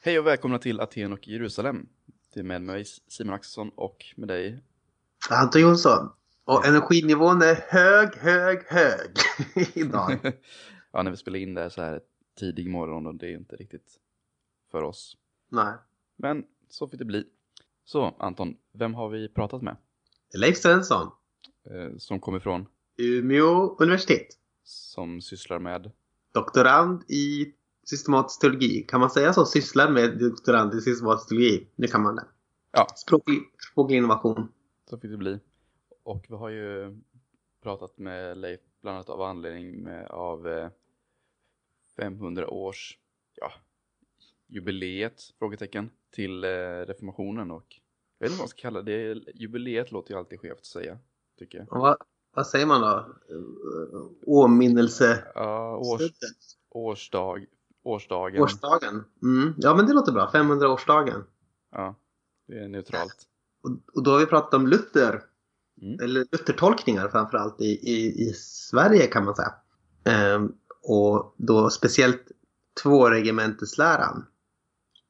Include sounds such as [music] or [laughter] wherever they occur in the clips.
Hej och välkomna till Aten och Jerusalem. Det är med mig Simon Axelsson och med dig. Anton Jonsson. Och energinivån är hög, hög, hög [laughs] idag. [laughs] ja, när vi spelar in det här så här tidig morgon och det är inte riktigt för oss. Nej. Men så får det bli. Så Anton, vem har vi pratat med? Leif Svensson. Eh, som kommer från? Umeå universitet. Som sysslar med? Doktorand i systematisk teologi. Kan man säga så? Sysslar med doktorand i systematisk teologi. Det kan man det. Ja. Språklig, språklig innovation. Så fick det bli. Och vi har ju pratat med Leif bland annat av anledning med, av 500 eh, års ja, jubileet, frågetecken, till eh, reformationen och jag vet inte vad man ska kalla det. Jubileet låter ju alltid skevt att säga, tycker jag. vad, vad säger man då? Åminnelse? Ja, års, årsdag, årsdagen. Årsdagen. Mm. Ja, men det låter bra. 500-årsdagen. Ja, det är neutralt. Och, och då har vi pratat om Luther. Mm. Eller Luthertolkningar framförallt i, i, i Sverige kan man säga. Ehm, och då speciellt tvåregementesläran.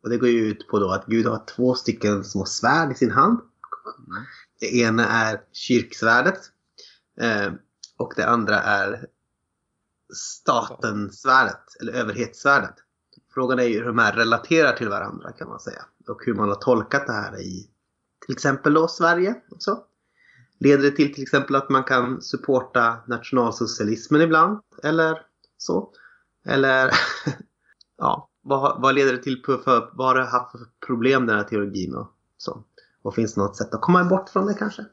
Och det går ju ut på då att Gud har två stycken små svärd i sin hand. Mm. Det ena är kyrksvärdet. Eh, och det andra är statensvärdet, eller överhetssvärdet. Frågan är ju hur de här relaterar till varandra kan man säga. Och hur man har tolkat det här i till exempel då Sverige. Och så. Leder det till till exempel att man kan supporta nationalsocialismen ibland? Eller så? Eller [laughs] ja, vad, vad leder det till för, för vad har det haft för problem den här teologin och så? Och finns det något sätt att komma bort från det kanske?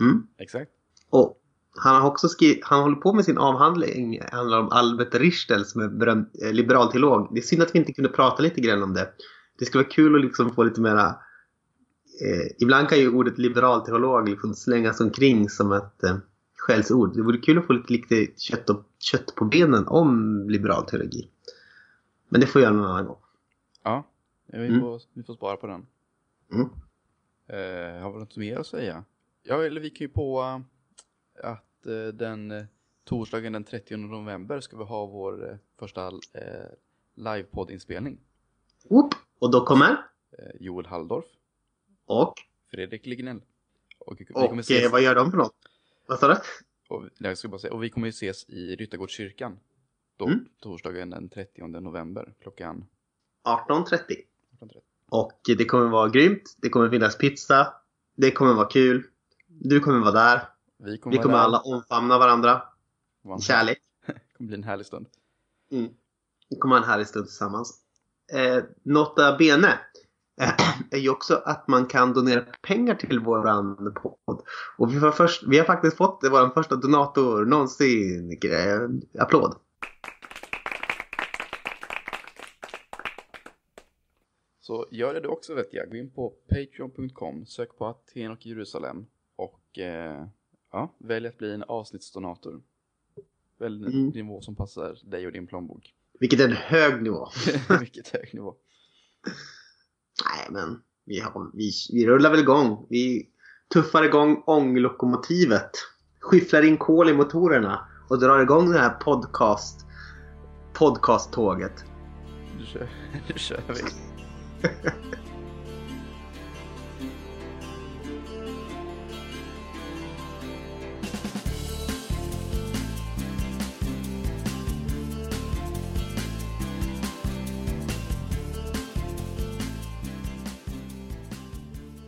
Mm. Exakt. Och han har också skrivit, han håller på med sin avhandling, det handlar om Albert Richtel som är berömd, eh, liberal teolog. Det är synd att vi inte kunde prata lite grann om det. Det skulle vara kul att liksom få lite mera eh, ibland kan ju ordet liberal teolog liksom slängas omkring som ett eh, skällsord. Det vore kul att få lite, lite kött, och, kött på benen om liberal teologi. Men det får jag göra någon annan gång. Ja, vi, Mm. får, vi får spara på den. Mm. Eh, har vi något mer att säga? Ja, eller vi kan ju på att eh, den eh, torsdagen den 30 november ska vi ha vår eh, första eh, livepoddinspelning. Och då kommer? Joel Halldorf, Och? Fredrik Lignell. Och, vi Och kommer ses, vad gör de för något? Vad sa du? och, jag ska bara säga, och vi kommer ju ses i Ryttargårdskyrkan. Då, Mm. torsdagen den 30 november klockan 18.30. 18.30. Och det kommer vara grymt. Det kommer finnas pizza. Det kommer vara kul. Du kommer vara där. Vi kommer, Vi kommer alla omfamna varandra. i Kärlek. Det [laughs] kommer bli en härlig stund. Mm. Vi kommer ha en härlig stund tillsammans. Eh, nota bene [clears throat] är ju också att man kan donera pengar till våran podd. Och vi, var först, vi har faktiskt fått vår första donator någonsin. Eh, applåd. Så gör det du också vet jag. Gå in på patreon.com, sök på Aten och Jerusalem och eh, ja, välj att bli en avsnittsdonator. Välj Mm. nivå som passar dig och din plånbok. Vilket är en hög nivå. [laughs] Vilket hög nivå. Nej, men vi, har, vi, vi rullar väl igång. Vi tuffar igång ånglokomotivet. Skyfflar in kol i motorerna och drar igång det här podcast podcasttåget. Nu kör, [laughs] nu kör vi. [laughs]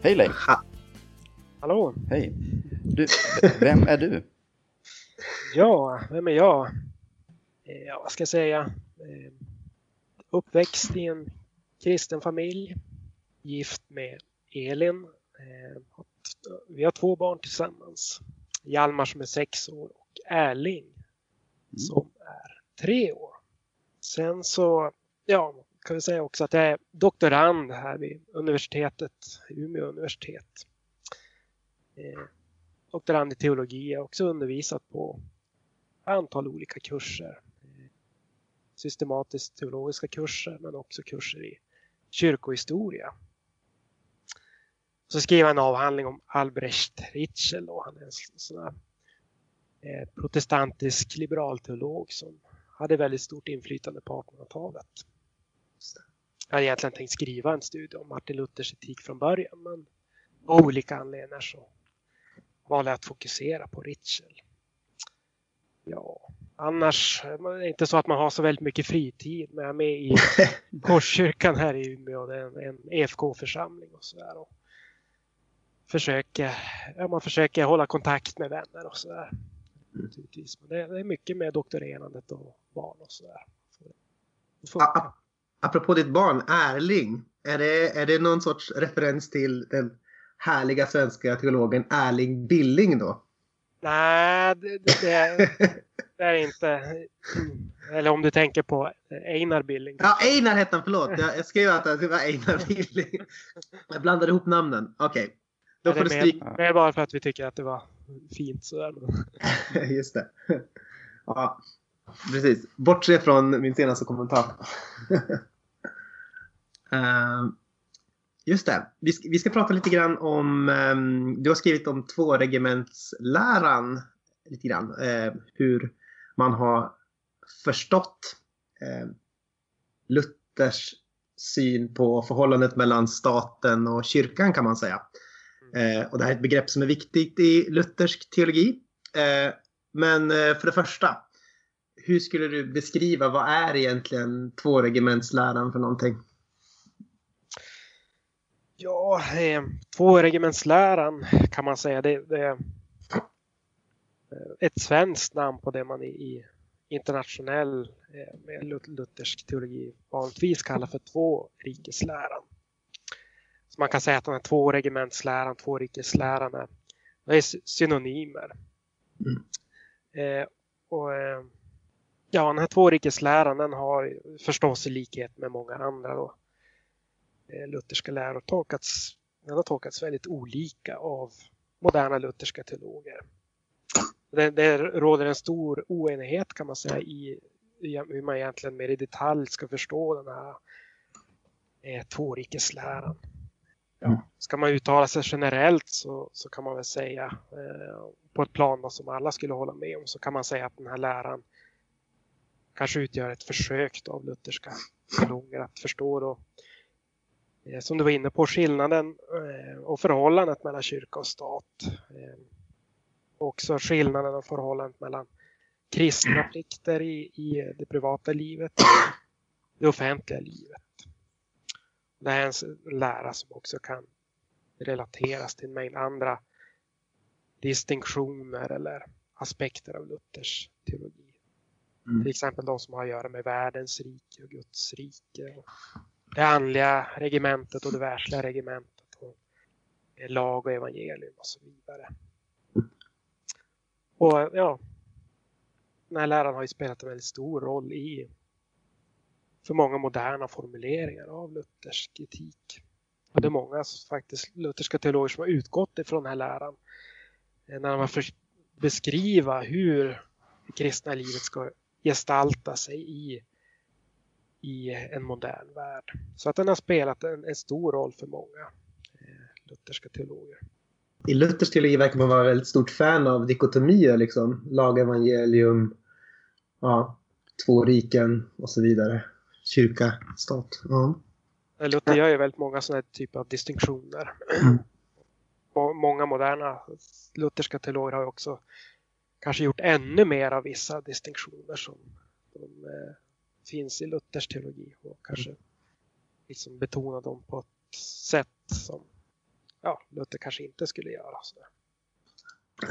Hej Leif! Ha, Hallå? Hej! Du, vem är du? Ja, vem är jag? Eh, Ja, vad ska jag säga? Eh, Uppväxt i en kristen familj. Gift med Elin. Eh, Vi har två barn tillsammans. Hjalmar som är sex år och Erling som är tre år. Sen så, ja, kan vi säga också att jag är doktorand här vid universitetet, Umeå universitet. Eh, doktorand i teologi. Jag har också undervisat på ett antal olika kurser. Eh, systematiskt teologiska kurser men också kurser i kyrkohistoria. Så skrev jag en avhandling om Albrecht Ritschel. Då. Han är en sån här eh, protestantisk liberalteolog som hade väldigt stort inflytande på 1800-talet jag hade egentligen tänkt skriva en studie om Martin Luthers etik från början men av olika anledningar så valde jag att fokusera på Ritschel. Ja, annars är det inte så att man har så väldigt mycket fritid men jag är med i [laughs] Korskyrkan här i Umeå. Det är en, en EFK-församling och sådär. Försöker, ja, man försöker hålla kontakt med vänner och sådär. Mm. det, det är mycket med doktorerandet och barn och sådär. Så Apropå ditt barn, Erling. Är det, är det någon sorts referens till den härliga svenska teologen Erling Billing då? Nej, det, det, är, [laughs] det är inte. Eller om du tänker på Einar Billing. Ja, Einar hette han, förlåt. Jag, jag skrev att det var Einar Billing. Jag blandade ihop namnen. Okej. Okay. Då får du stryka. Det är bara för att vi tycker att det var fint sådär. [laughs] Just det. Ja, precis. Bortse från min senaste kommentar. Ehm, just det. Vi ska, vi ska prata lite grann om, um, du har skrivit om tvåregementsläran. Lite grann. Uh, hur man har förstått uh, Luthers syn på förhållandet mellan staten och kyrkan kan man säga. Eh, och det här är ett begrepp som är viktigt i luthersk teologi. Eh, men för det första, hur skulle du beskriva vad är egentligen tvåregementsläran för någonting? Ja, eh, tvåregementsläran kan man säga det, det är eh, ett svenskt namn på det man i, i internationell eh, med luthersk teologi vanligtvis kallar för tvårikesläran. Så man kan säga att den här tvåregementsläran, tvårikesläran är, är synonymer. Mm. Eh, och, eh, ja, den här tvårikesläran den har förstås i likhet med många andra då, lutherska läror tolkats, den har tolkats väldigt olika av moderna lutherska teologer. Det, det råder en stor oenighet kan man säga i, i hur man egentligen mer i detalj ska förstå den här eh, tvårikesläran. Ja, mm. ska man uttala sig generellt så, så kan man väl säga eh, på ett plan som alla skulle hålla med om så kan man säga att den här läran kanske utgör ett försök av lutherska teologer att förstå då, eh, som du var inne på, skillnaden eh, och förhållandet mellan kyrka och stat. Eh, också skillnaden och förhållandet mellan kristna [clears throat] plikter i, i det privata livet och det offentliga livet. Det är en lära som också kan relateras till en mängd andra distinktioner eller aspekter av Luthers teologi. Mm. Till exempel de som har att göra med världens rike och Guds rike. Det andliga regementet och det världsliga regementet. Och lag och evangelium och så vidare. Och ja, den här läran har ju spelat en väldigt stor roll i för många moderna formuleringar av luthersk etik. Och det är många faktiskt lutherska teologer som har utgått ifrån den här läran eh, när de har försökt beskriva hur det kristna livet ska gestalta sig i, i en modern värld. Så att den har spelat en, en stor roll för många eh, lutherska teologer. I Luthers teologi verkar man vara väldigt stort fan av dikotomier, liksom. lagevangelium, ja, två riken och så vidare kyrka, stat. Ja. Luther gör ju väldigt många sådana typer av distinktioner. Mm. [clears throat] Många moderna lutherska teologer har också kanske gjort ännu mer av vissa distinktioner som de, eh, finns i Luthers teologi och kanske mm. liksom betona dem på ett sätt som ja, Luther kanske inte skulle göra. Sådär.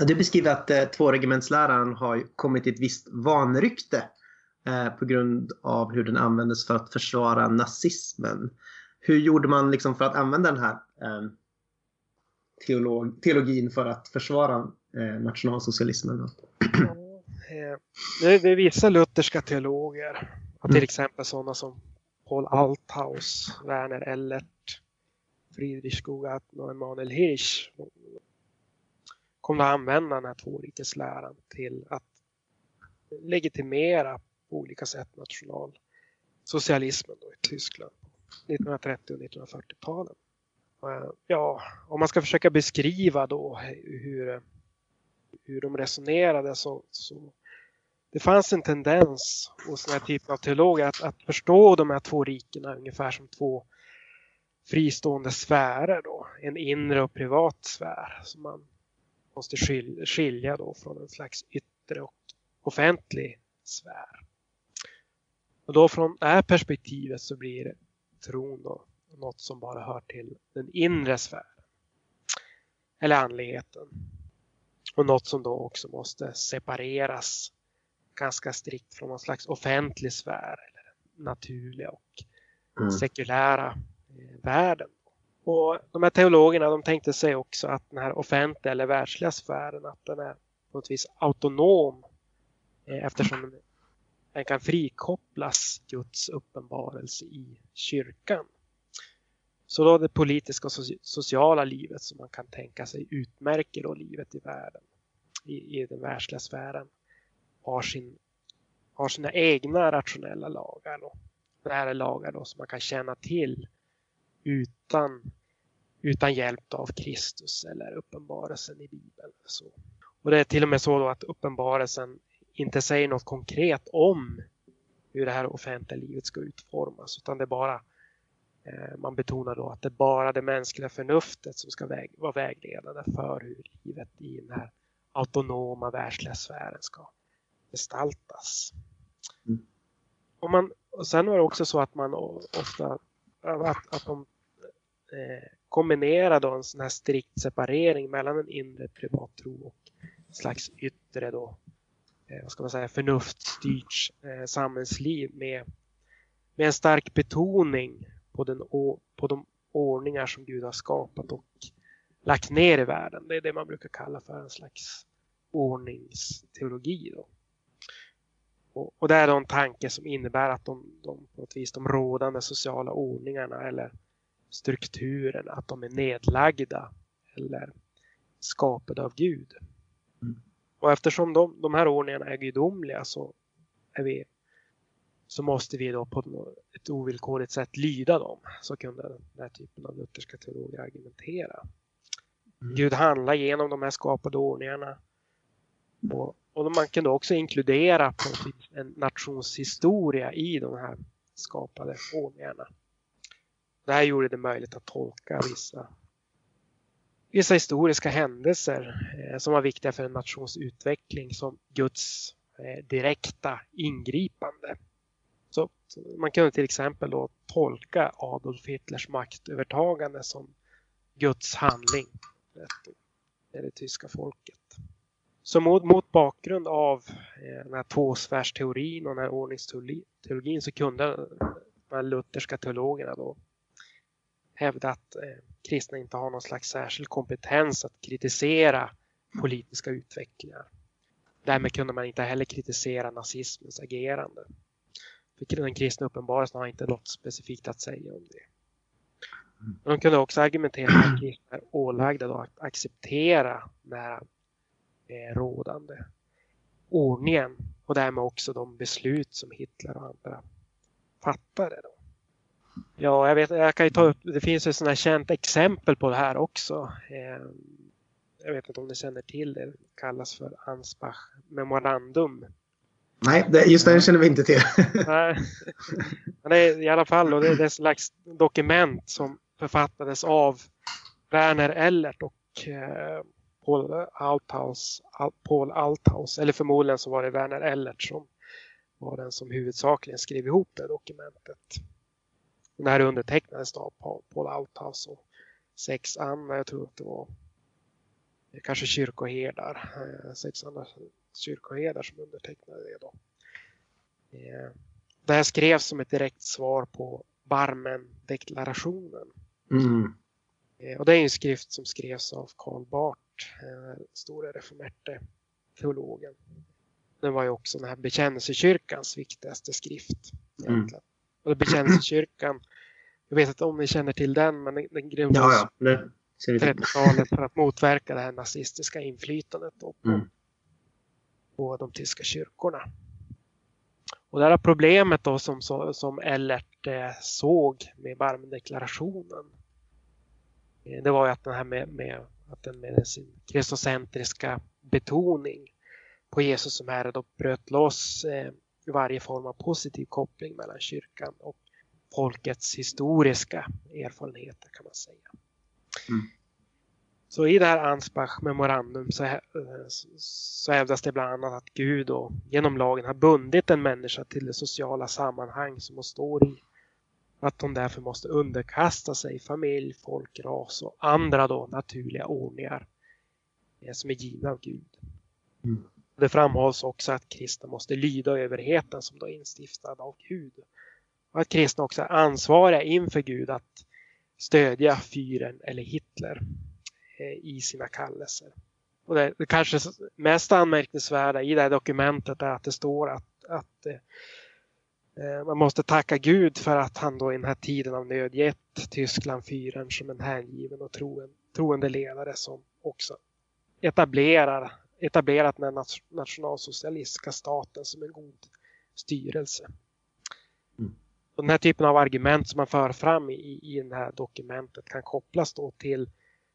Du beskriver att eh, tvåregementsläran har kommit i ett visst vanrykte eh, på grund av hur den användes för att försvara nazismen. Hur gjorde man liksom för att använda den här eh, teolog, teologin för att försvara eh, nationalsocialismen? Då? Eh, det är vissa lutherska teologer, till mm. exempel sådana som Paul Althaus, Werner Ellert, Friedrich Skogat och Emanuel Hirsch kom att använda den här tvårikesläran till att legitimera på olika sätt nationalsocialismen i Tyskland på 1930 och 1940-talen. Eh, ja, om man ska försöka beskriva då hur, hur de resonerade så, så det fanns en tendens hos den här typen av teologer att, att förstå de här två rikena ungefär som två fristående sfärer då. En inre och privat sfär som man måste skilja då från en slags yttre och offentlig sfär. Och då från det här perspektivet så blir tron då något som bara hör till den inre sfären. Eller andligheten. Och något som då också måste separeras ganska strikt från någon slags offentlig sfär eller naturliga och mm. sekulära eh, världen. Och de här teologerna de tänkte sig också att den här offentliga eller världsliga sfären att den är på något vis autonom eh, eftersom den kan frikopplas Guds uppenbarelse i kyrkan. Så då det politiska och sociala livet som man kan tänka sig utmärker då livet i världen, i, i den världsliga sfären, har, sin, har sina egna rationella lagar. Då. Det här är lagar då som man kan känna till utan, utan hjälp av Kristus eller uppenbarelsen i Bibeln. Så. Och det är till och med så då att uppenbarelsen inte säger något konkret om hur det här offentliga livet ska utformas utan det är bara eh, man betonar då att det är bara det mänskliga förnuftet som ska väg, vara vägledande för hur livet i den här autonoma världsliga sfären ska gestaltas. Mm. Och, man, och sen var det också så att man ofta att, att de eh, kombinerar då en sån här strikt separering mellan en inre privat tro och en slags yttre då Eh, vad ska man säga, förnuftsstyrt eh, samhällsliv med, med en stark betoning på, den, på de ordningar som Gud har skapat och lagt ner i världen. Det är det man brukar kalla för en slags ordningsteologi. Då. Och, och det är då en tanke som innebär att de, de, på något vis, de rådande sociala ordningarna eller strukturerna, att de är nedlagda eller skapade av Gud. Mm. Och eftersom de, de här ordningarna är gudomliga så, är vi, så måste vi då på ett ovillkorligt sätt lyda dem. Så kunde den här typen av lutherska teologer argumentera. Mm. Gud handlar genom de här skapade ordningarna. Och, och man kunde också inkludera på en nationshistoria i de här skapade ordningarna. Det här gjorde det möjligt att tolka vissa vissa historiska händelser eh, som var viktiga för en nations utveckling som Guds eh, direkta ingripande. Så, man kunde till exempel då tolka Adolf Hitlers maktövertagande som Guds handling med det tyska folket. Så mot, mot bakgrund av eh, den här tvåsfärsteorin och den här ordningsteologin så kunde de här lutherska teologerna då hävda att eh, kristna inte har någon slags särskild kompetens att kritisera politiska utvecklingar. Därmed kunde man inte heller kritisera nazismens agerande. För den kristna uppenbarelsen har inte något specifikt att säga om det. Men de kunde också argumentera att kristna är ålagda att acceptera den här eh, rådande ordningen och därmed också de beslut som Hitler och andra fattade. Då. Ja, jag, vet, jag kan ju ta upp, det finns ett sådant här känt exempel på det här också. Eh, jag vet inte om ni känner till det, det kallas för Ansbach memorandum. Nej, det, just det känner vi inte till. [laughs] Nej, det är i alla fall då, det är ett slags dokument som författades av Werner Ellert och eh, Paul Althaus, Paul Althaus, eller förmodligen så var det Werner Ellert som var den som huvudsakligen skrev ihop det dokumentet. Den här undertecknades av Paul Althaus och sex andra, jag tror att det var kanske kyrkoherdar, eh, sex andra kyrkoherdar som undertecknade det då. Eh, det här skrevs som ett direkt svar på Barmen-deklarationen. Mm. Eh, och det är en skrift som skrevs av Karl Barth, store reformerte teologen. Den var ju också den här bekännelsekyrkans viktigaste skrift. Mm. Och bekännelsekyrkan, jag vet inte om ni känner till den, men den grundades ja, ja. 30-talet för att motverka det här nazistiska inflytandet på, mm. på de tyska kyrkorna. Och det här problemet då som, som Ellert eh, såg med Barmendeklarationen eh, det var ju att den här med, med, att den med sin kristocentriska betoning på Jesus som Herre då bröt loss eh, varje form av positiv koppling mellan kyrkan och folkets historiska erfarenheter kan man säga. Mm. Så i det här Ansbach memorandum så, eh, så hävdas det bland annat att Gud då, genom lagen har bundit en människa till det sociala sammanhang som hon står i. Att hon därför måste underkasta sig familj, folk, ras och andra då naturliga ordningar som är givna av Gud. Mm. Det framhålls också att kristna måste lyda överheten som då är instiftad av Gud. Och att kristna också är ansvariga inför Gud att stödja fyren eller Hitler eh, i sina kallelser. Och det, det kanske mest anmärkningsvärda i det här dokumentet är att det står att, att eh, man måste tacka Gud för att han då i den här tiden av nöd gett Tyskland fyren som en hängiven och troen, troende ledare som också etablerar etablerat den nationalsocialistiska staten som en god styrelse. Mm. den här typen av argument som man för fram i, i det här dokumentet kan kopplas då till,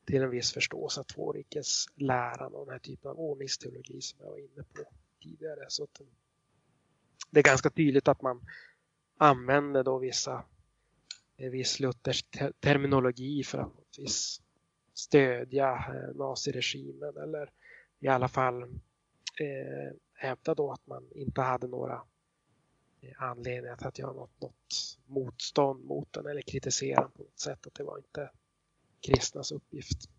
till en viss förståelse av tvårikesläran och den här typen av ordningsteologi som jag var inne på tidigare. Så att, det är ganska tydligt att man använder då vissa viss Luthers terminologi för att viss stödja eh, naziregimen eller i alla fall eh, hävda då att man inte hade några eh, anledningar till att göra något, något motstånd mot den eller kritisera den på något sätt. Att det var inte kristnas uppgift.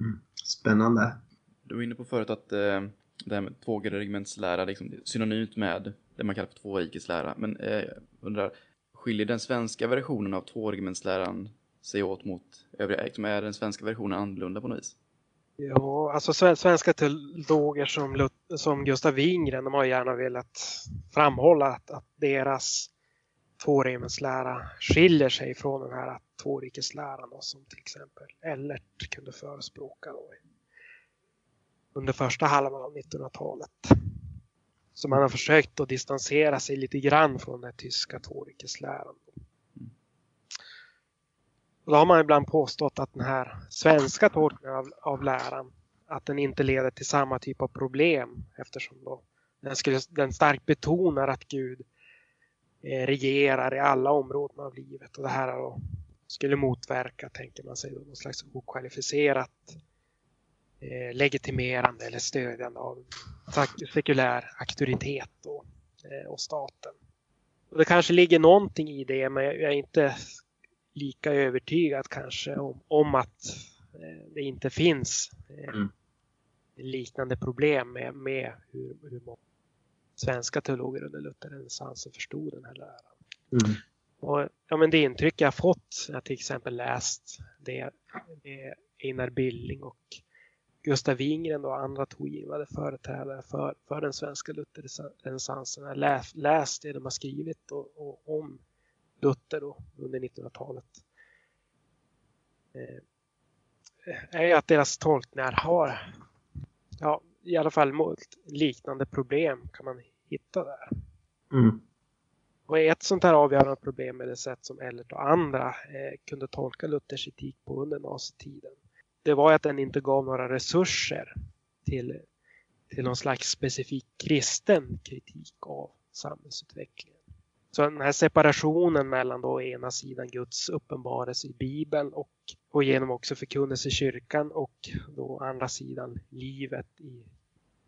Mm. Spännande. Du var inne på förut att eh, det här med tvåregementslära liksom, synonymt med det man kallar för tvårikeslära. Men eh, undrar, skiljer den svenska versionen av tvåregementsläran sig åt mot övriga? Liksom, är den svenska versionen annorlunda på något vis? Ja, alltså svenska teologer som, som Gustav Wingren, de har gärna velat framhålla att, att deras tvåremenslära skiljer sig från den här tvårikesläran som till exempel Ellert kunde förespråka då under första halvan av 1900-talet. Så man har försökt att distansera sig lite grann från den tyska tvårikesläran. Och då har man ibland påstått att den här svenska tolkningen av, av läran att den inte leder till samma typ av problem eftersom då den, skulle, den starkt betonar att Gud eh, regerar i alla områden av livet och det här då skulle motverka, tänker man sig, någon slags okvalificerat eh, legitimerande eller stödjande av sekulär auktoritet och, eh, och staten. Och det kanske ligger någonting i det men jag är inte lika övertygad kanske om, om att eh, det inte finns mm. liknande problem med, med hur, hur många svenska teologer under Lutherrensansen förstod den här läran. Mm. Och, ja, men det intryck jag fått, jag till exempel läst det, det Einar Billing och Gustav Wingren och andra tongivande företrädare för, för den svenska Lutherrensansen. Jag läst, läst det de har skrivit och, och om Luther då, under 1900-talet eh, är att deras tolkningar har ja, i alla fall liknande problem kan man hitta där. Mm. Och ett sånt här avgörande problem är det sätt som Ellert och andra eh, kunde tolka Luthers etik på under nazitiden. Det var att den inte gav några resurser till, till någon slags specifik kristen kritik av samhällsutvecklingen. Så den här separationen mellan då ena sidan Guds uppenbarelse i Bibeln och, och genom också förkunnelse i kyrkan och då andra sidan livet i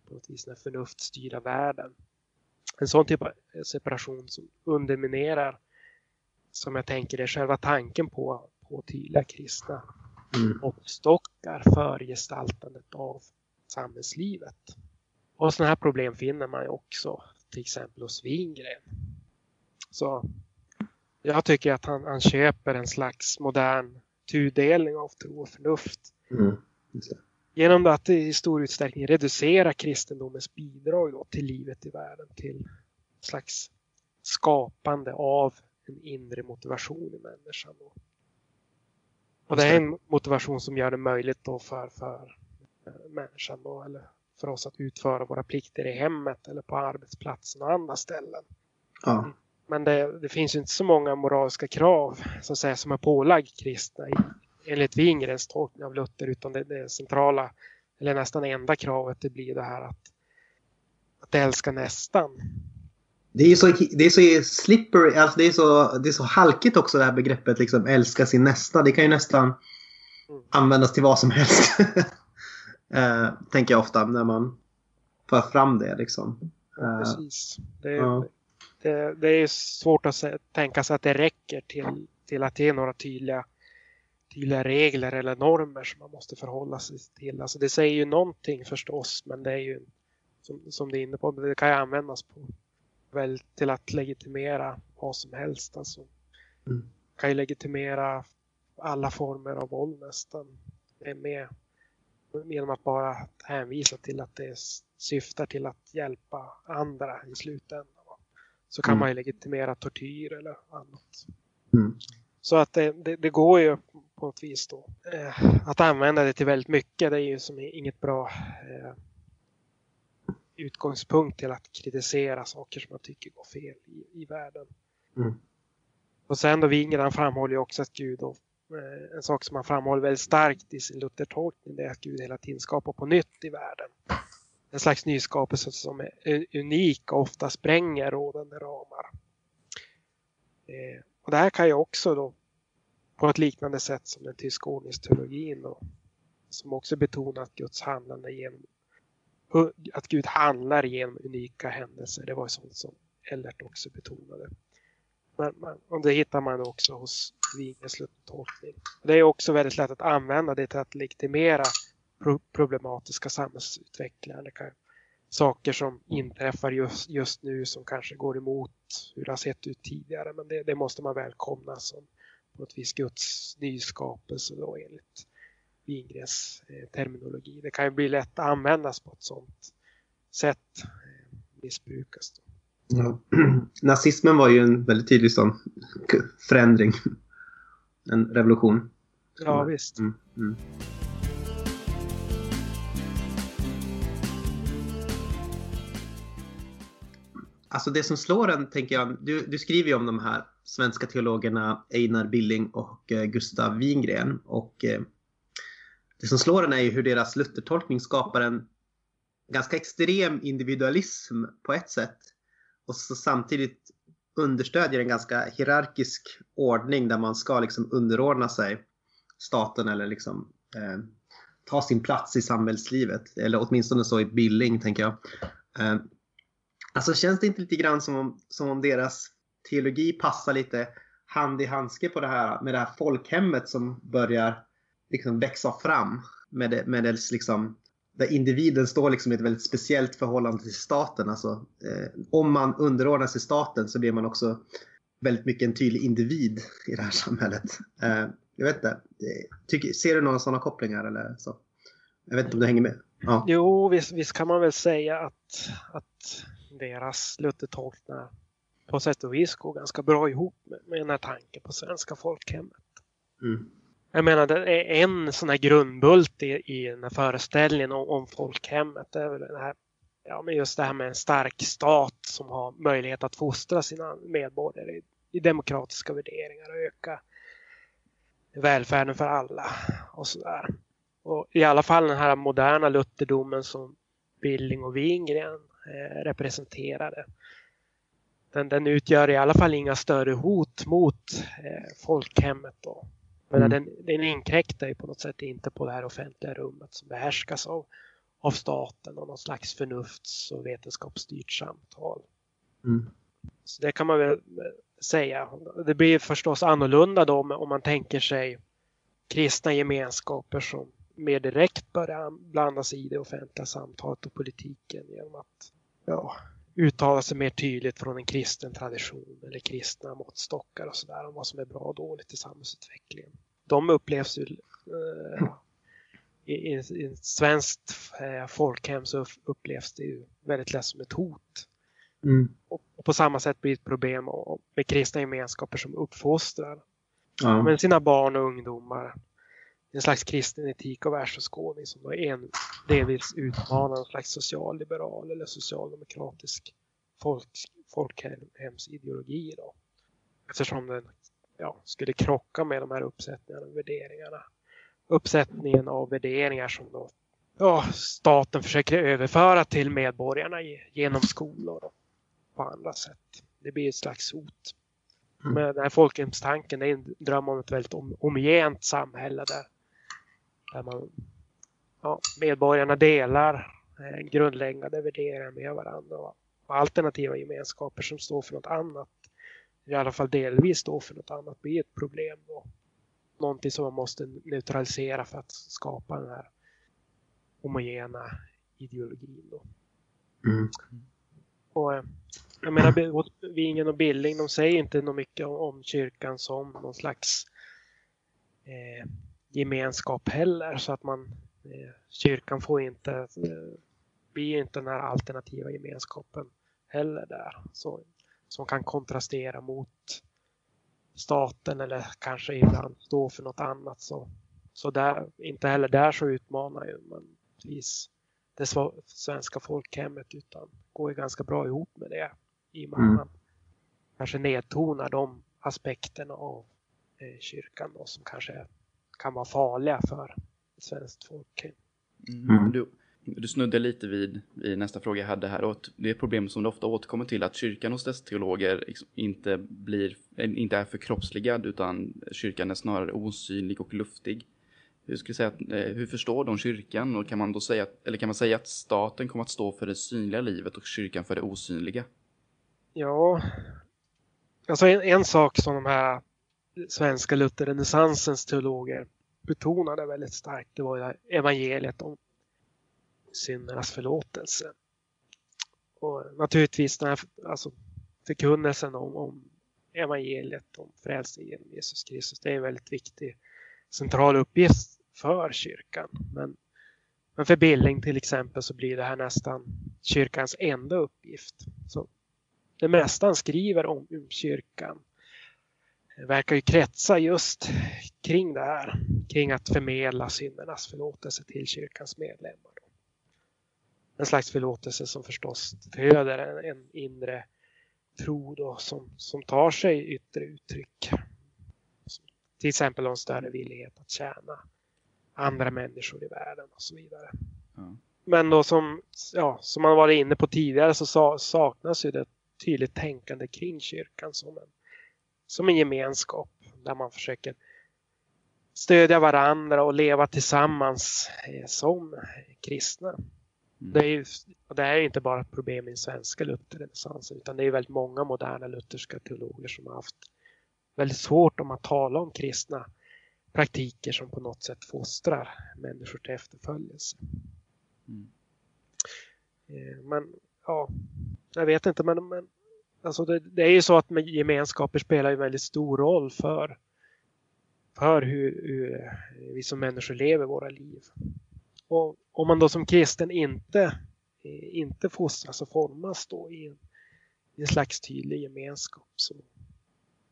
på något vis den förnuftstyrda världen. En sån typ av separation som underminerar som jag tänker är själva tanken på, på tydliga kristna mm. och stockar för gestaltandet av samhällslivet. Och sådana här problem finner man ju också till exempel hos Wingren så jag tycker att han, han köper en slags modern tudelning av tro och förnuft. Mm. Genom att i stor utsträckning reducera kristendomens bidrag då till livet i världen till en slags skapande av en inre motivation i människan. Då. Och det är en motivation som gör det möjligt då för, för människan då, eller för oss att utföra våra plikter i hemmet eller på arbetsplatsen och andra ställen. Ja. Men det, det, finns ju inte så många moraliska krav så att säga, som är pålagd kristna enligt Wingrens tolkning av Luther utan det, det centrala eller nästan enda kravet det blir det här att, att älska nästan. Det är så, det är så slippery, alltså det är så, det är så halkigt också det här begreppet liksom älska sin nästa. Det kan ju nästan mm. användas till vad som helst. [laughs] eh, tänker jag ofta när man för fram det liksom. Ja, precis. Det är, ja. det, det är svårt att tänka sig att det räcker till, till att ge några tydliga tydliga regler eller normer som man måste förhålla sig till. Alltså det säger ju någonting förstås men det är ju som, som du är inne på, det kan ju användas på väl till att legitimera vad som helst. Alltså, mm. kan ju legitimera alla former av våld nästan. Med, genom att bara hänvisa till att det syftar till att hjälpa andra i slutändan. Så kan mm. man ju legitimera tortyr eller annat. Mm. Så att det, det, det, går ju på något vis då. Eh, att använda det till väldigt mycket det är ju som inget bra eh, utgångspunkt till att kritisera saker som man tycker går fel i, i världen. Mm. Och sen då Wingren framhåller ju också att Gud då, eh, en sak som han framhåller väldigt starkt i sin Luther-tolkning det är att Gud hela tiden skapar på nytt i världen. En slags nyskapelse som är unik och ofta spränger rådande ramar. Eh, och det här kan ju också då på ett liknande sätt som den tyska ordningsteologin då, som också betonar att Guds handlande genom att Gud handlar genom unika händelser. Det var sånt som Ellert också betonade. Men, men, och det hittar man också hos Wignes tolkning. Det är också väldigt lätt att använda det till att legitimera pro problematiska samhällsutvecklingar. Kan, saker som inträffar just, just nu som kanske går emot hur det har sett ut tidigare. Men det, det måste man välkomna som på ett vis Guds nyskapelse då enligt Wingrens eh, terminologi. Det kan ju bli lätt att användas på ett sådant sätt. Eh, missbrukas. Då. Ja. [clears throat] Nazismen var ju en väldigt tydlig sån förändring. En revolution. Ja, visst. Mm, mm. Alltså det som slår en, tänker jag, du, du skriver ju om de här svenska teologerna Einar Billing och eh, Gustav Wingren. Och det som slår en är ju hur deras Luthertolkning skapar en ganska extrem individualism på ett sätt. Och så samtidigt understödjer en ganska hierarkisk ordning där man ska liksom underordna sig staten eller liksom eh, ta sin plats i samhällslivet. Eller åtminstone så i Billing tänker jag. Eh, alltså känns det inte lite grann som om, som om deras teologi passar lite hand i handske på det här med det här folkhemmet som börjar liksom växa fram med, det, med dess liksom där individen står liksom i ett väldigt speciellt förhållande till staten. Alltså, eh, om man underordnar sig staten så blir man också väldigt mycket en tydlig individ i det här [laughs] samhället. Eh, jag vet inte, tycker, ser du några sådana kopplingar eller så? Jag vet inte om du hänger med? Ja. Jo, visst, visst kan man väl säga att, att deras Luthertolkningar på sätt och vis går ganska bra ihop med, med den här tanken på svenska folkhemmet. Mm. Jag menar, det är en sån här grundbult i, i den här föreställningen om, om folkhemmet. Det är väl det här, ja, men just det här med en stark stat som har möjlighet att fostra sina medborgare i, i demokratiska värderingar och öka välfärden för alla och sådär. Och I alla fall den här moderna lutherdomen som Billing och Wingren eh, representerade. Den, den, utgör i alla fall inga större hot mot eh, folkhemmet. Då. Men mm. den, den inkräktar ju på något sätt inte på det här offentliga rummet som behärskas av, av staten och någon slags förnufts och vetenskapsstyrt samtal. Mm. Så det kan man väl säga. Det blir förstås annorlunda då om man tänker sig kristna gemenskaper som mer direkt börjar blanda sig i det offentliga samtalet och politiken genom att ja, uttala sig mer tydligt från en kristen tradition eller kristna måttstockar och sådär om vad som är bra och dåligt i samhällsutvecklingen. De upplevs ju eh, i, i, i svenskt eh, folkhem så upplevs det ju väldigt lätt som ett hot. Mm. Och, och, på samma sätt blir det ett problem med kristna gemenskaper som uppfostrar ja. med sina barn och ungdomar en slags kristen etik och världsåskådning som då en, delvis utmanar en slags socialliberal eller socialdemokratisk folk, folkhemsideologi. Då. Eftersom den ja, skulle krocka med de här uppsättningarna och värderingarna. Uppsättningen av värderingar som då ja, staten försöker överföra till medborgarna genom skolor och på andra sätt. Det blir ett slags hot. Mm. Men den här folkhemstanken är en dröm om ett väldigt homogent samhälle där, där man, ja, medborgarna delar eh, grundläggande värderingar med varandra och alternativa gemenskaper som står för något annat, i alla fall delvis står för något annat, blir ett problem. Och någonting som man måste neutralisera för att skapa den här homogena ideologin. Då. Mm. Och, eh, jag menar, Vingen och Billing, de säger inte något mycket om kyrkan som någon slags eh, gemenskap heller. Så att man, eh, kyrkan får inte, eh, blir inte den här alternativa gemenskapen heller där. Så, som kan kontrastera mot staten eller kanske ibland stå för något annat. Så, så där, inte heller där så utmanar ju man det svenska folkhemmet utan går ju ganska bra ihop med det. I och med mm. man kanske nedtonar de aspekterna av eh, kyrkan då, som kanske kan vara farliga för svenskt folkhem. Mm. mm. Du, du snudde lite vid i nästa fråga jag hade här och det är ett problem som du ofta återkommer till att kyrkan hos dess teologer liksom inte, blir, inte är förkroppsligad utan kyrkan är snarare osynlig och luftig. Hur, ska säga, eh, hur förstår de kyrkan och kan man då säga, eller kan man säga att staten kommer att stå för det synliga livet och kyrkan för det osynliga? Ja, alltså en, en sak som de här svenska lutherrenässansens teologer betonade väldigt starkt, det var evangeliet om syndernas förlåtelse. Och naturligtvis den här alltså, förkunnelsen om, om evangeliet om frälsning genom Jesus Kristus, det är en väldigt viktig central uppgift för kyrkan. Men, men för Billing till exempel så blir det här nästan kyrkans enda uppgift. Så det mesta han skriver om, om kyrkan verkar ju kretsa just kring det här. Kring att förmedla syndernas förlåtelse till kyrkans medlemmar. En slags förlåtelse som förstås föder en, en inre tro då, som, som tar sig yttre uttryck. Till exempel en större villighet att tjäna andra människor i världen och så vidare. Mm. Men då som, ja, som man varit inne på tidigare så saknas ju det tydligt tänkande kring kyrkan som en, som en gemenskap där man försöker stödja varandra och leva tillsammans eh, som kristna. Mm. Det, är ju, det här är inte bara ett problem i den svenska lutherrenässansen utan det är väldigt många moderna lutherska teologer som har haft väldigt svårt om att tala om kristna praktiker som på något sätt fostrar människor till efterföljelse. Mm. Eh, men ja, jag vet inte, men, men alltså det, det, är ju så att gemenskaper spelar en väldigt stor roll för, för hur, hur eh, vi som människor lever våra liv. Och om man då som kristen inte, eh, inte fostras och formas då i en, i en slags tydlig gemenskap så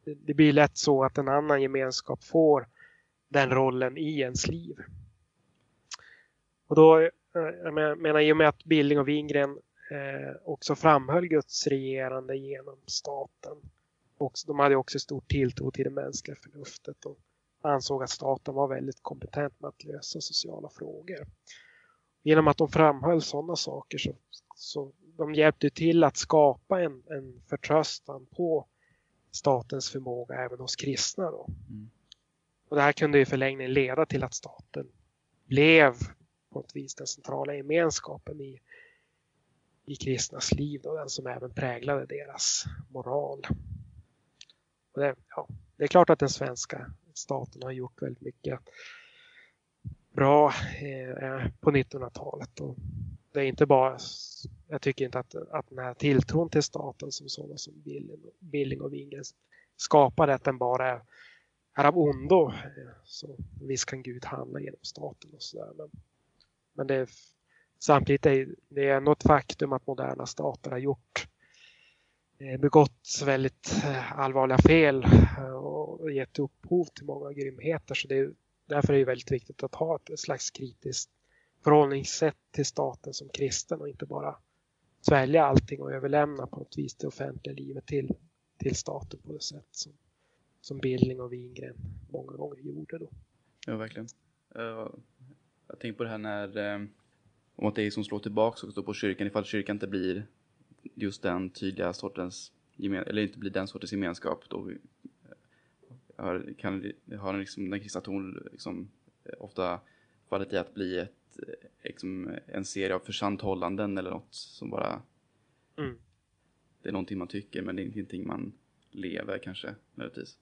det blir lätt så att en annan gemenskap får den rollen i ens liv. Och då, eh, jag menar i och med att Billing och Wingren eh, också framhöll Guds regerande genom staten. Och de hade också stor tilltro till det mänskliga förnuftet och ansåg att staten var väldigt kompetent med att lösa sociala frågor. Genom att de framhöll sådana saker så, så de hjälpte till att skapa en, en förtröstan på statens förmåga även hos kristna. Då. Mm. Och det här kunde i förlängningen leda till att staten blev på något vis den centrala gemenskapen i, i kristnas liv, då, den som även präglade deras moral. Och det, ja, det är klart att den svenska staten har gjort väldigt mycket bra eh, eh på 1900-talet. Och det är inte bara, jag tycker inte att, att den här tilltron till staten som sådana som Billing och Wingen skapade, att den bara är, är av ondo. Eh, så visst kan Gud handla genom staten och sådär. Men, men det samtidigt är det ändå ett faktum att moderna stater har gjort eh, begått väldigt eh, allvarliga fel eh, och gett upphov till många grymheter. Så det är, därför är det väldigt viktigt att ha ett slags kritiskt förhållningssätt till staten som kristen och inte bara svälja allting och överlämna på något vis det offentliga livet till, till staten på det sätt som, som Billing och Wingren många gånger gjorde då. Ja, verkligen. Jag tänkte på det här när, om att det är som slår tillbaka också på kyrkan ifall kyrkan inte blir just den tydliga sortens, eller inte blir den sortens gemenskap då har, kan, har liksom, den kristna tron liksom, ofta fallit i att bli ett, liksom, en serie av försandhållanden eller något som bara Mm. det är någonting man tycker men det är ingenting man lever kanske nödvändigtvis.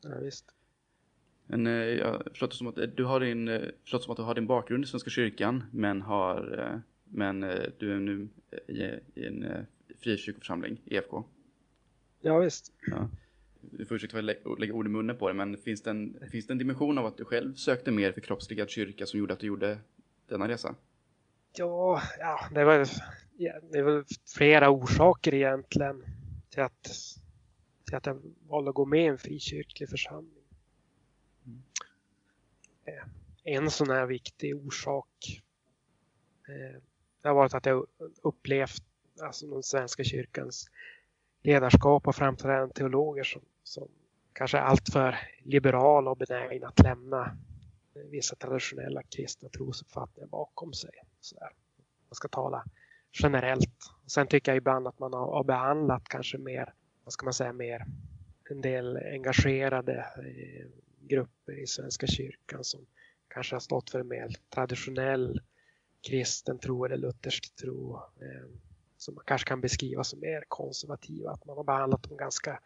Ja, visst. Men eh, jag förstått det som att eh, du har din, eh, förstått som att du har din bakgrund i Svenska kyrkan men har men du är nu i, i en frikyrkoförsamling, EFK. Ja, visst. Ja. Du får ursäkta för att jag lä- lägga ord i munnen på det men finns det, en, finns det en dimension av att du själv sökte mer förkroppsligad kyrka som gjorde att du gjorde denna resa? Ja, ja det, var, ja, det var flera orsaker egentligen till att, till att jag valde att gå med i en frikyrklig församling. Eh, en sån här viktig orsak eh, det har varit att jag upplevt alltså den svenska kyrkans ledarskap och framträdande teologer som, som kanske är alltför liberala och benägna att lämna vissa traditionella kristna trosuppfattningar bakom sig. Så där. Man ska tala generellt. Sen tycker jag ibland att man har, har behandlat kanske mer, vad ska man säga, mer en del engagerade eh, grupper i Svenska kyrkan som kanske har stått för en mer traditionell kristen tro eller luthersk tro eh, som man kanske kan beskriva som mer konservativa. Att man har behandlat dem ganska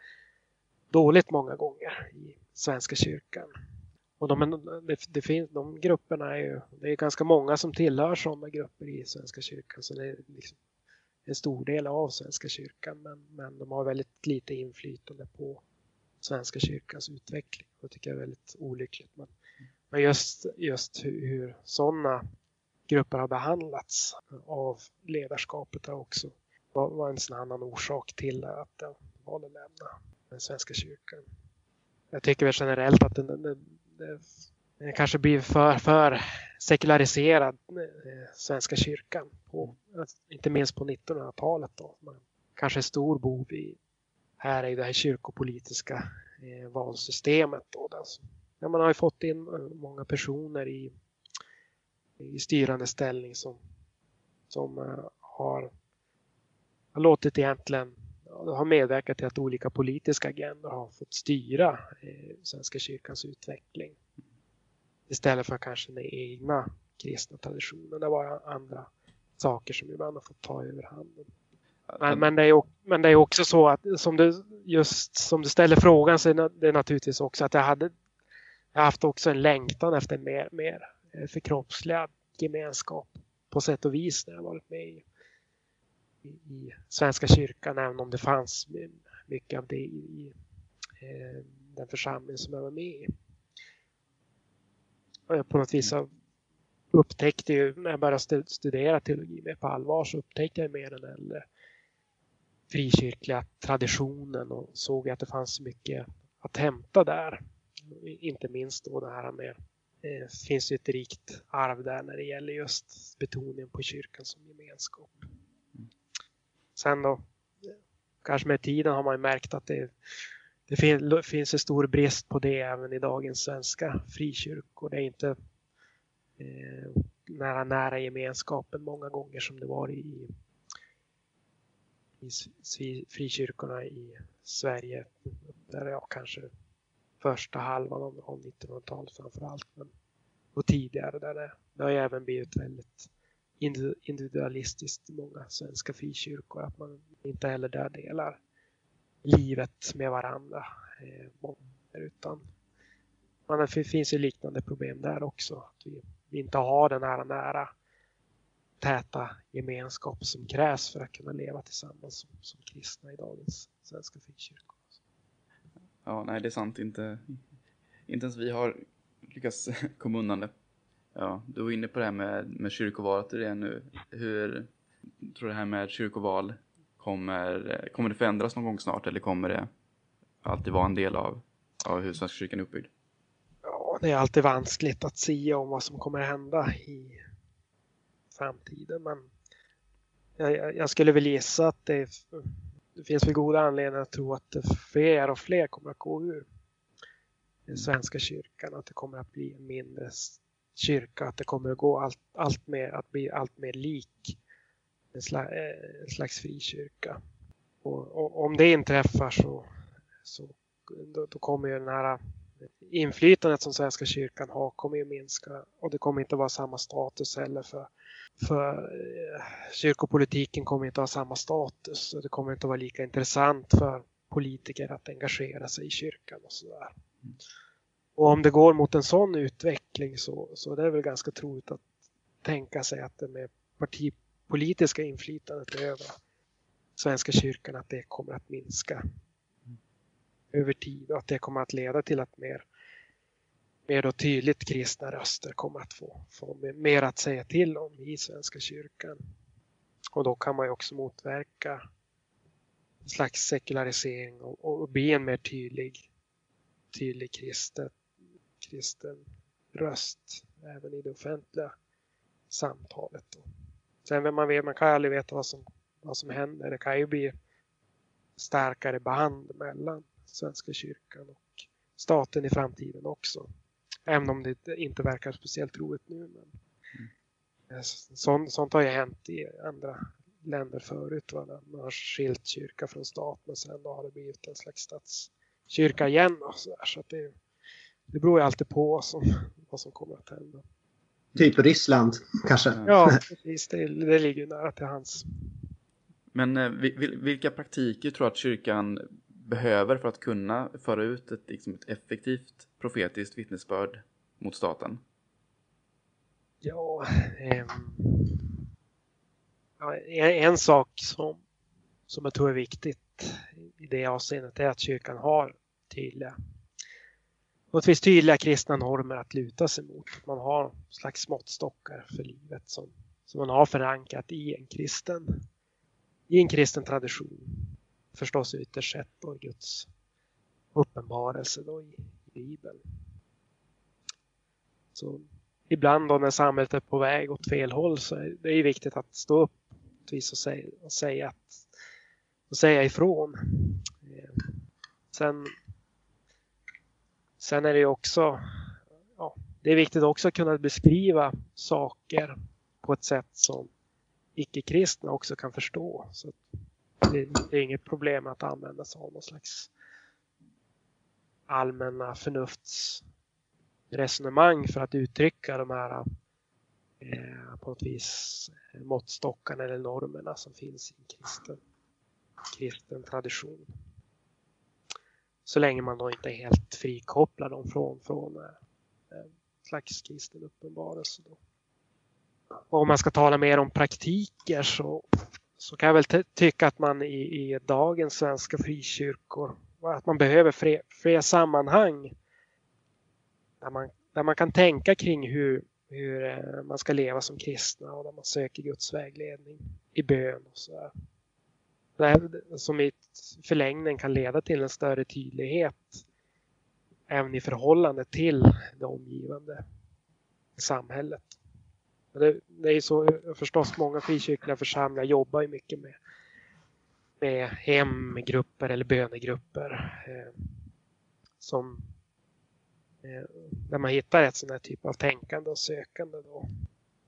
dåligt många gånger i Svenska kyrkan. Och de, det, det finns, de grupperna är ju, det är ganska många som tillhör sådana grupper i Svenska kyrkan. Så det är liksom en stor del av Svenska kyrkan. Men, men de har väldigt lite inflytande på Svenska kyrkans utveckling. Det tycker jag är väldigt olyckligt. Men, men just, just hur, hur sådana grupper har behandlats av ledarskapet har också var, var en sån annan orsak till att jag valde att lämna den Svenska kyrkan. Jag tycker väl generellt att den, den, den, den kanske blir för, för sekulariserad, eh, Svenska kyrkan. På, inte minst på 1900-talet. Då. Man kanske är stor bov i här är det här kyrkopolitiska eh, valsystemet. Då, där. Man har ju fått in eh, många personer i, i styrande ställning som, som eh, har, har låtit egentligen har medverkat till att olika politiska agendor har fått styra eh, Svenska kyrkans utveckling. Istället för kanske den egna kristna traditionen. Det var andra saker som ibland har fått ta över handen. Men, men, det är, men det är också så att som du, just som du ställer frågan så är det naturligtvis också att jag hade jag haft också en längtan efter en mer, mer förkroppsligad gemenskap på sätt och vis när jag varit med i, i, i Svenska kyrkan även om det fanns mycket av det i, i eh, den församling som jag var med i. Och jag på något vis upptäckte ju när jag började studera teologi mer på allvar så upptäckte jag mer den äldre frikyrkliga traditionen och såg att det fanns mycket att hämta där. Inte minst då det här med det finns ju ett rikt arv där när det gäller just betoningen på kyrkan som gemenskap. Sen då, kanske med tiden har man märkt att det, det finns en stor brist på det även i dagens svenska frikyrkor. Det är inte eh, nära nära gemenskapen många gånger som det var i, i frikyrkorna i Sverige. Där jag kanske första halvan av 1900-talet framförallt. Men, och tidigare där det, det har ju även blivit väldigt individualistiskt i många svenska frikyrkor. Att man inte heller där delar livet med varandra. Eh, utan man, det finns ju liknande problem där också. Att vi, vi inte har den här nära täta gemenskap som krävs för att kunna leva tillsammans som, som kristna i dagens svenska frikyrkor. Ja, nej det är sant. Inte, inte ens vi har lyckats [laughs] komma undan det. Ja, du var inne på det här med, med kyrkovalet det är nu. Hur tror du det här med kyrkoval kommer, kommer det förändras någon gång snart eller kommer det alltid vara en del av, av hur Svenska kyrkan är uppbyggd? Ja, det är alltid vanskligt att säga om vad som kommer hända i framtiden men jag, jag skulle väl gissa att det, det finns väl goda anledningar att tro att fler och fler kommer att gå ur den svenska kyrkan och att det kommer att bli en mindre kyrka, att det kommer att gå allt, allt mer, att bli allt mer lik en slags, eh, en slags frikyrka. Och, och, om det inträffar så, så då, då kommer ju den här inflytandet som Svenska kyrkan har kommer ju minska och det kommer inte vara samma status heller för, för eh, kyrkopolitiken kommer inte ha samma status och det kommer inte vara lika intressant för politiker att engagera sig i kyrkan och sådär. Och om det går mot en sån utveckling så, så det är väl ganska troligt att tänka sig att det med partipolitiska inflytandet över Svenska kyrkan att det kommer att minska över tid och att det kommer att leda till att mer, mer då tydligt kristna röster kommer att få, få mer att säga till om i Svenska kyrkan. Och då kan man ju också motverka en slags sekularisering och, och bli en mer tydlig, tydlig kristen, kristen röst även i det offentliga samtalet. Då. Sen man, vet, man kan aldrig veta vad som, vad som händer. Det kan ju bli starkare band mellan Svenska kyrkan och staten i framtiden också. Även om det inte verkar speciellt roligt nu. Men mm. sånt, sånt har ju hänt i andra länder förut. Va? Man har skilt kyrka från stat men sen då har det blivit en slags statskyrka igen. Och så där. så att det, det beror ju alltid på vad som, [laughs] vad som kommer att hända. Typ Ryssland kanske? Ja, [laughs] precis. Det, det ligger nära till hans. Men eh, vilka praktiker tror du att kyrkan behöver för att kunna föra ut ett, liksom ett effektivt profetiskt vittnesbörd mot staten? Ja, eh, ja en, en, sak som, som jag tror är viktigt i det avseendet är att kyrkan har tydliga något tydliga kristna normer att luta sig mot. Man har slags måttstockar för livet som, som man har förankrat i en kristen, i en kristen tradition förstås ytterst sett då Guds uppenbarelse då i, Bibeln. Så ibland då när samhället är på väg åt fel håll så är det är viktigt att stå upp och säga, och säga, att, och säga ifrån. Eh, sen, sen är det också ja, det är viktigt också att kunna beskriva saker på ett sätt som icke-kristna också kan förstå. Så det, det är inget problem att använda sig av någon slags allmänna förnuftsresonemang för att uttrycka de här eh, på något vis måttstockarna eller normerna som finns i en kristen, kristen tradition. Så länge man då inte är helt frikopplar dem från, från eh, slags kristen uppenbarelse. Då. Och om man ska tala mer om praktiker så så kan jag väl tycka att man i, i dagens svenska frikyrkor att man behöver fler, fler sammanhang där man, där man kan tänka kring hur, hur eh, man ska leva som kristna och där man söker Guds vägledning i bön och så där. Som i förlängningen kan leda till en större tydlighet även i förhållande till det omgivande samhället. Det, det är så förstås många frikyrkliga församlingar jobbar ju mycket med, med hemgrupper eller bönegrupper eh, som eh, där man hittar ett sån här typ av tänkande och sökande. Då.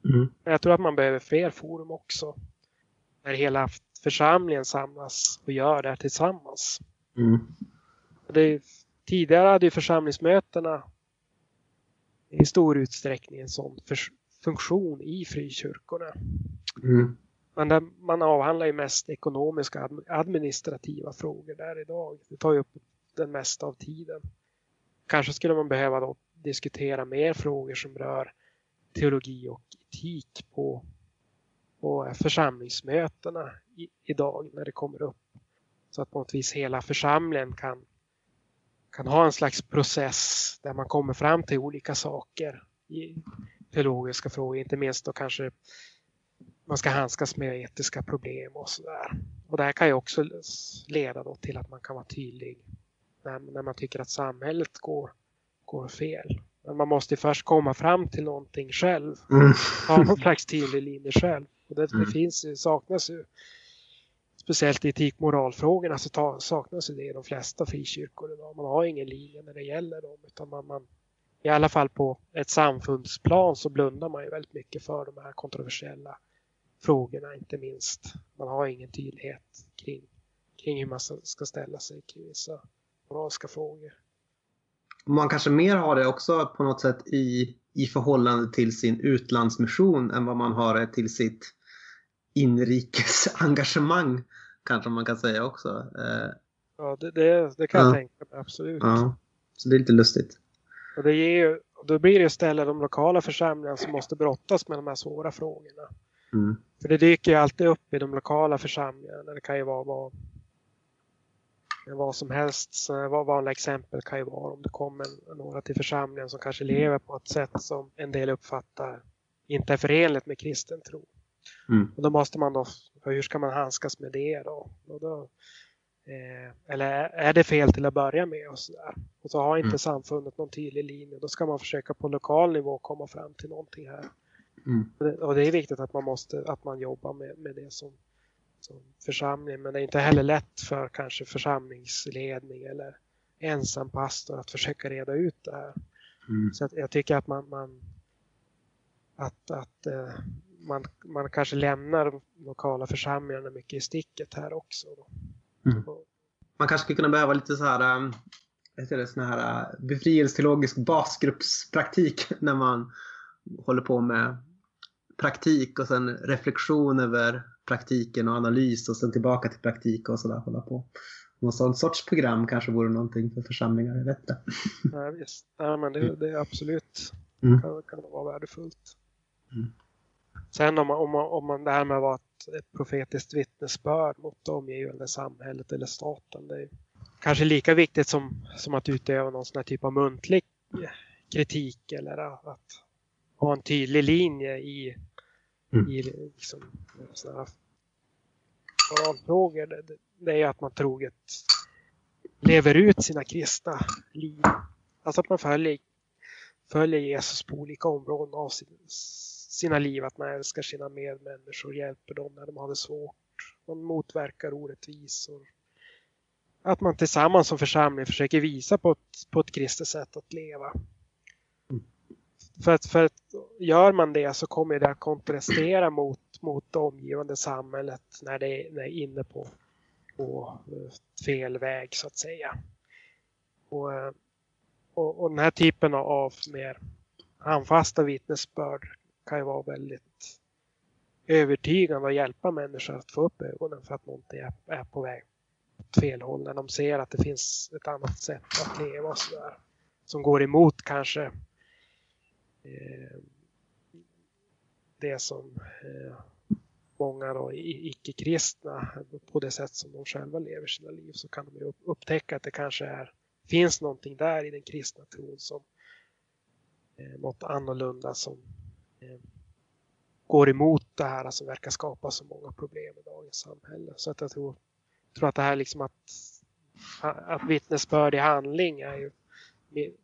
Mm. Jag tror att man behöver fler forum också. Där hela församlingen samlas och gör det här tillsammans. Mm. Det, tidigare hade ju församlingsmötena i stor utsträckning en sån funktion i frikyrkorna. Mm. Men där man avhandlar ju mest ekonomiska administrativa frågor där idag. Det tar ju upp den mesta av tiden. Kanske skulle man behöva då diskutera mer frågor som rör teologi och etik på, på församlingsmötena i, idag när det kommer upp. Så att på något vis hela församlingen kan, kan ha en slags process där man kommer fram till olika saker i, teologiska frågor, inte minst då kanske man ska handskas med etiska problem och sådär. Och det här kan ju också leda då till att man kan vara tydlig när, när man tycker att samhället går, går fel. Men man måste först komma fram till någonting själv. Mm. Ha någon slags tydlig linje själv. Och det, mm. det finns, saknas ju speciellt i etik moralfrågorna så ta, saknas det i de flesta frikyrkor idag. Man har ingen linje när det gäller dem utan man, man i alla fall på ett samfundsplan så blundar man ju väldigt mycket för de här kontroversiella frågorna inte minst. Man har ingen tydlighet kring, kring hur man ska ställa sig kring vissa moraliska frågor. Man kanske mer har det också på något sätt i, i förhållande till sin utlandsmission än vad man har det till sitt inrikesengagemang kanske man kan säga också. Eh, ja, det, det, det kan ja. jag tänka mig, absolut. Ja. Så det är lite lustigt. Och det ger då blir det istället de lokala församlingarna som måste brottas med de här svåra frågorna. Mm. För det dyker ju alltid upp i de lokala församlingarna. Det kan ju vara vad, vad som helst. Vad vanliga exempel kan ju vara om det kommer några till församlingen som kanske lever på ett sätt som en del uppfattar inte är förenligt med kristen tro. Mm. Och då måste man då, hur ska man handskas med det då? Och då eh, eller är det fel till att börja med och så där. Och så har inte mm. samfundet någon tydlig linje. Då ska man försöka på lokal nivå komma fram till någonting här. Mm. Och det är viktigt att man måste att man jobbar med, med det som, som församling. Men det är inte heller lätt för kanske församlingsledning eller ensam pastor att försöka reda ut det här. Mm. Så jag tycker att man, man att, att uh, man, man kanske lämnar de lokala församlingarna mycket i sticket här också. Mm. Man kanske skulle kunna behöva lite så här, heter det, sån här uh, befrielseteologisk basgruppspraktik [laughs] när man håller på med praktik och sen reflektion över praktiken och analys och sen tillbaka till praktik och sådär hålla på. Någon sån sorts program kanske vore någonting för församlingar, jag vet inte. [laughs] Ja, visst. Ja, men det, det är absolut mm. kan, kan vara värdefullt. Mm. Sen om man, om, man, om man det här med att vara ett, profetiskt vittnesbörd mot det omgivande samhället eller staten. Det är kanske lika viktigt som, som att utöva någon sån här typ av muntlig kritik eller att ha en tydlig linje i, mm. i liksom, sådana moralfrågor. Det, det är att man troget lever ut sina kristna liv. Alltså att man följer, följer Jesus på olika områden av sin, sina liv. Att man älskar sina medmänniskor, hjälper dem när de har det svårt. Man motverkar orättvisor. Att man tillsammans som församling försöker visa på ett, på ett kristet sätt att leva. För att, för att gör man det så kommer det att kontrastera mot, mot det omgivande samhället när det, när det är inne på, på fel väg så att säga. Och, och, och den här typen av mer handfasta vittnesbörd kan ju vara väldigt övertygande och hjälpa människor att få upp ögonen för att någonting är, är på väg åt fel håll när de ser att det finns ett annat sätt att leva och sådär. Som går emot kanske Eh, det som eh, många då icke-kristna på det sätt som de själva lever sina liv så kan de ju upptäcka att det kanske är, finns någonting där i den kristna tron som eh, något annorlunda som Eh, går emot det här som verkar skapa så många problem i dagens samhälle. Så att jag tror, tror att det här liksom att, att vittnesbörd i handling är ju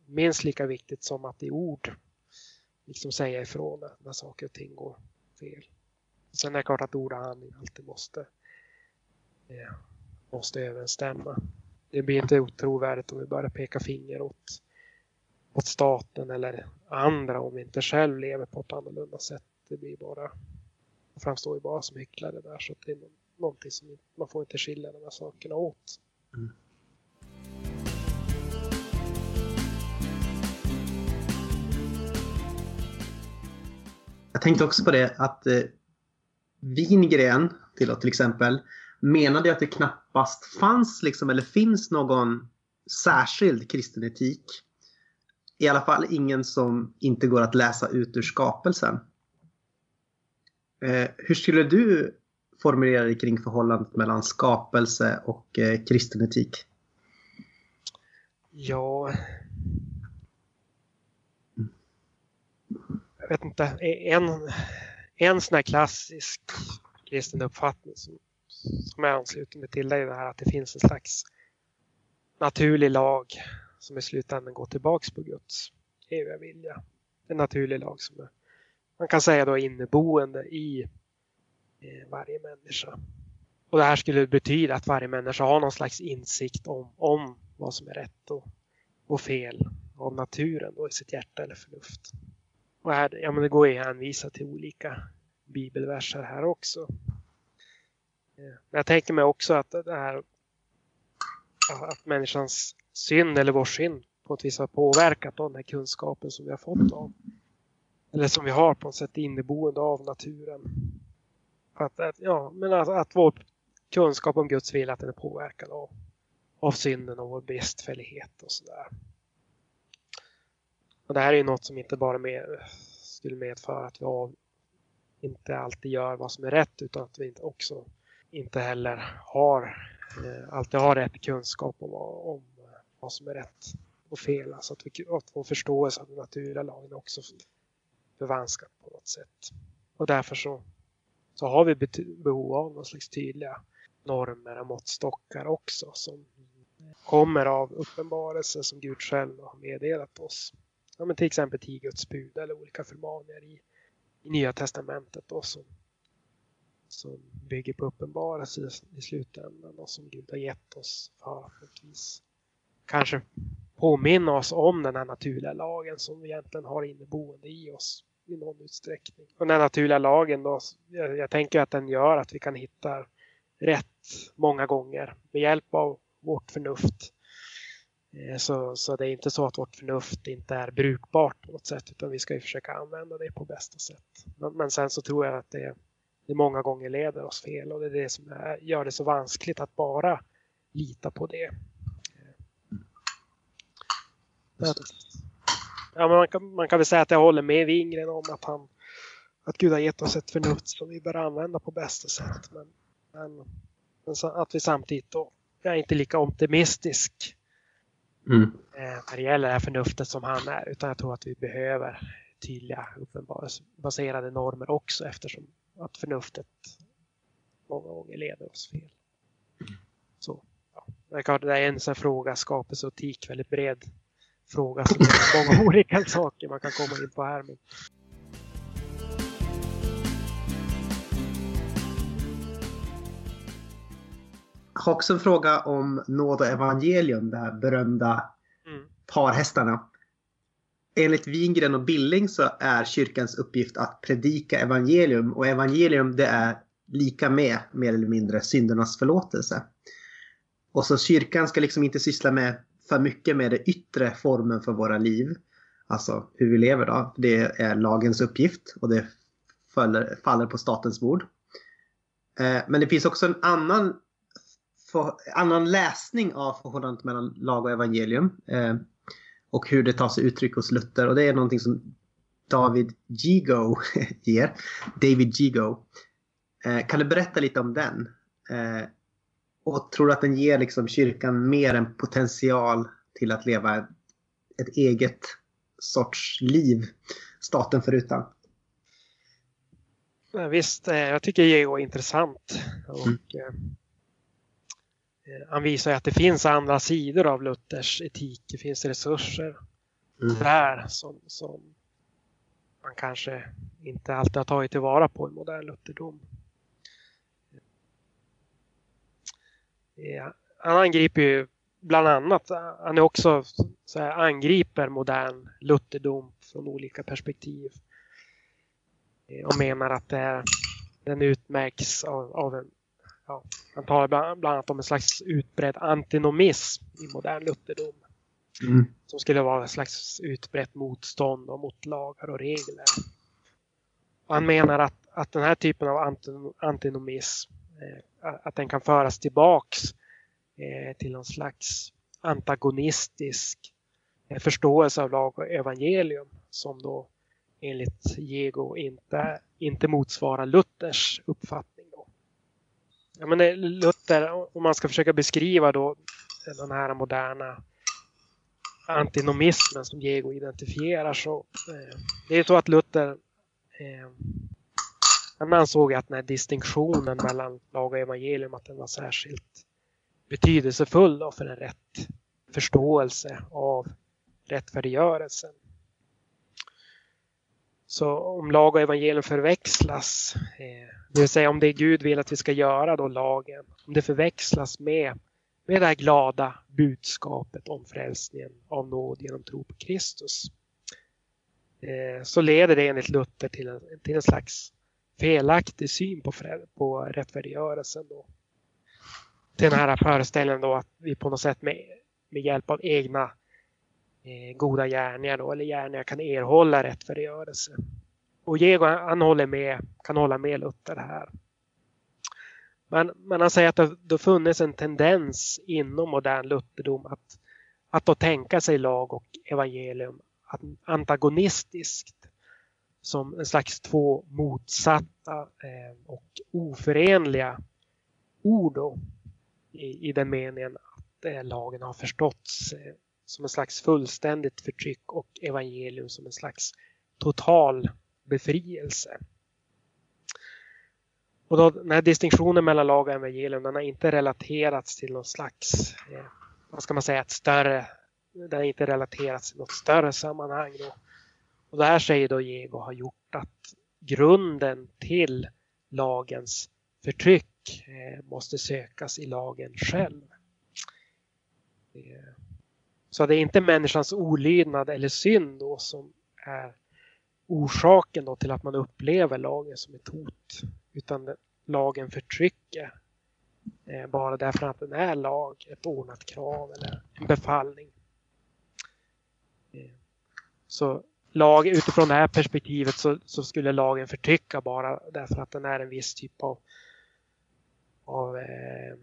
minst lika viktigt som att i ord liksom säga ifrån när saker och ting går fel. Sen är det klart att ord och handling alltid måste, eh, måste överensstämma. Det blir inte otrovärdigt om vi börjar peka finger åt, åt staten eller andra om vi inte själv lever på ett annorlunda sätt. Det blir bara, framstår ju bara som hycklare där så det är någonting som man får inte skilja de här sakerna åt. Mm. Jag tänkte också på det att eh, Wingren till, till exempel menade att det knappast fanns liksom, eller finns någon särskild kristen etik. I alla fall ingen som inte går att läsa ut ur skapelsen. Eh, hur skulle du formulera dig kring förhållandet mellan skapelse och eh, kristen etik? Ja, jag vet inte, e, en, en sån här klassisk kristen uppfattning som, som jag ansluter mig till är det här att det finns en slags naturlig lag som i slutändan går tillbaks på Guds eviga vilja. En naturlig lag som är, man kan säga då inneboende i eh, varje människa. Och det här skulle betyda att varje människa har någon slags insikt om, om vad som är rätt och, och fel av naturen då i sitt hjärta eller förnuft. Och här, ja, men det går ju att hänvisa till olika bibelverser här också. Eh, men jag tänker mig också att det här att människans synd eller vår synd på ett vis har påverkat den här kunskapen som vi har fått av eller som vi har på något sätt inneboende av naturen. Att, att, ja, men att, att vår kunskap om Guds vilja att den är påverkad av, av synden och vår bristfällighet och sådär. Och det här är ju något som inte bara med, skulle medföra att vi av, inte alltid gör vad som är rätt utan att vi inte också inte heller har eh, alltid har rätt kunskap om, om vad som är rätt och fel. Alltså att, vi, att vår förståelse av den naturliga lagen också förvanskat på något sätt. Och därför så, så har vi behov av någon slags tydliga normer och måttstockar också som kommer av uppenbarelser som Gud själv har meddelat oss. Ja, men till exempel tio Guds bud eller olika förmaningar i, i Nya Testamentet då, som, som bygger på uppenbarelser i, i slutändan och som Gud har gett oss för att vis kanske påminna oss om den här naturliga lagen som vi egentligen har inneboende i oss i någon utsträckning. Och den här naturliga lagen då, jag, jag tänker att den gör att vi kan hitta rätt många gånger med hjälp av vårt förnuft. Eh, så, så det är inte så att vårt förnuft inte är brukbart på något sätt utan vi ska ju försöka använda det på bästa sätt. Men, men sen så tror jag att det, det många gånger leder oss fel och det är det som är, gör det så vanskligt att bara lita på det. Ja, man, kan, man kan väl säga att jag håller med Wingren om att, han, att Gud har gett oss ett förnuft som vi bör använda på bästa sätt. Men, men, men att vi samtidigt då, jag är inte lika optimistisk mm. eh, när det gäller det här förnuftet som han är. Utan jag tror att vi behöver tydliga uppenbarelsebaserade normer också eftersom att förnuftet många gånger leder oss fel. Så, ja. Det är en sån fråga, skapelse och etik, väldigt bred fråga som är många [laughs] olika saker man kan komma in på här. Men... Jag har också en fråga om nåd och evangelium, de här berömda mm. parhästarna. Enligt Wingren och Billing så är kyrkans uppgift att predika evangelium och evangelium det är lika med mer eller mindre syndernas förlåtelse. Och så kyrkan ska liksom inte syssla med för mycket med den yttre formen för våra liv. Alltså hur vi lever då. Det är lagens uppgift och det faller, faller på statens bord. Eh, men det finns också en annan, för, annan läsning av förhållandet mellan lag och evangelium. Eh, och hur det tar sig uttryck hos Luther. Och det är någonting som David Gigo [laughs] ger. David Gigo. Eh, kan du berätta lite om den? Och tror du att den ger liksom kyrkan mer en potential till att leva ett eget sorts liv, staten förutan? Ja, visst, eh, jag tycker Geo är intressant. Och, mm. Eh, eh, han visar att det finns andra sidor av Luthers etik. Det finns resurser mm. där som, som man kanske inte alltid har tagit tillvara på i modern lutherdom. Han angriper ju bland annat, han är också så här, angriper modern lutherdom från olika perspektiv. Eh, och menar att det är, den utmärks av, av en, ja, han talar bland, bland annat om en slags utbredd antinomism i modern lutherdom. Mm. Som skulle vara en slags utbrett motstånd mot lagar och regler. Och han menar att, att den här typen av antinomism Eh, att den kan föras tillbaks eh, till någon slags antagonistisk eh, förståelse av lag och evangelium som då enligt Jego inte, inte motsvarar Luthers uppfattning. Då. Ja, men eh, Luther, om man ska försöka beskriva då den här moderna antinomismen som Jego identifierar så eh, det är så att Luther eh, han ansåg att den här distinktionen mellan lag och evangelium att den var särskilt betydelsefull för en rätt förståelse av rättfärdiggörelsen. Så om lag och evangelium förväxlas, eh, det vill säga om det Gud vill att vi ska göra då lagen, om det förväxlas med, med det här glada budskapet om frälsningen av nåd genom tro på Kristus. Eh, så leder det enligt Luther till en, till en slags felaktig syn på, på rättfärdiggörelsen. Då. Till den här föreställningen då att vi på något sätt med, med hjälp av egna eh, goda gärningar då, eller gärningar kan erhålla rättfärdiggörelse. Och Jego han håller med, kan hålla med Luther här. Men, men han säger att det, det funnits en tendens inom modern lutherdom att, att då tänka sig lag och evangelium antagonistiskt som en slags två motsatta eh, och oförenliga ord då, i, i den meningen att eh, lagen har förståtts eh, som en slags fullständigt förtryck och evangelium som en slags total befrielse. Och då, den här distinktionen mellan lag och evangelium den har inte relaterats till någon slags, eh, vad ska man säga, ett större, den har inte relaterats till något större sammanhang. Då. Och det här säger då Jego har gjort att grunden till lagens förtryck eh, måste sökas i lagen själv. Eh, så det är inte människans olydnad eller synd då som är orsaken då till att man upplever lagen som ett hot. Utan lagen förtrycker eh, bara därför att den är lag, ett ordnat krav eller en befallning. Så lag, utifrån det här perspektivet så, så, skulle lagen förtrycka bara därför att den är en viss typ av, av, eh,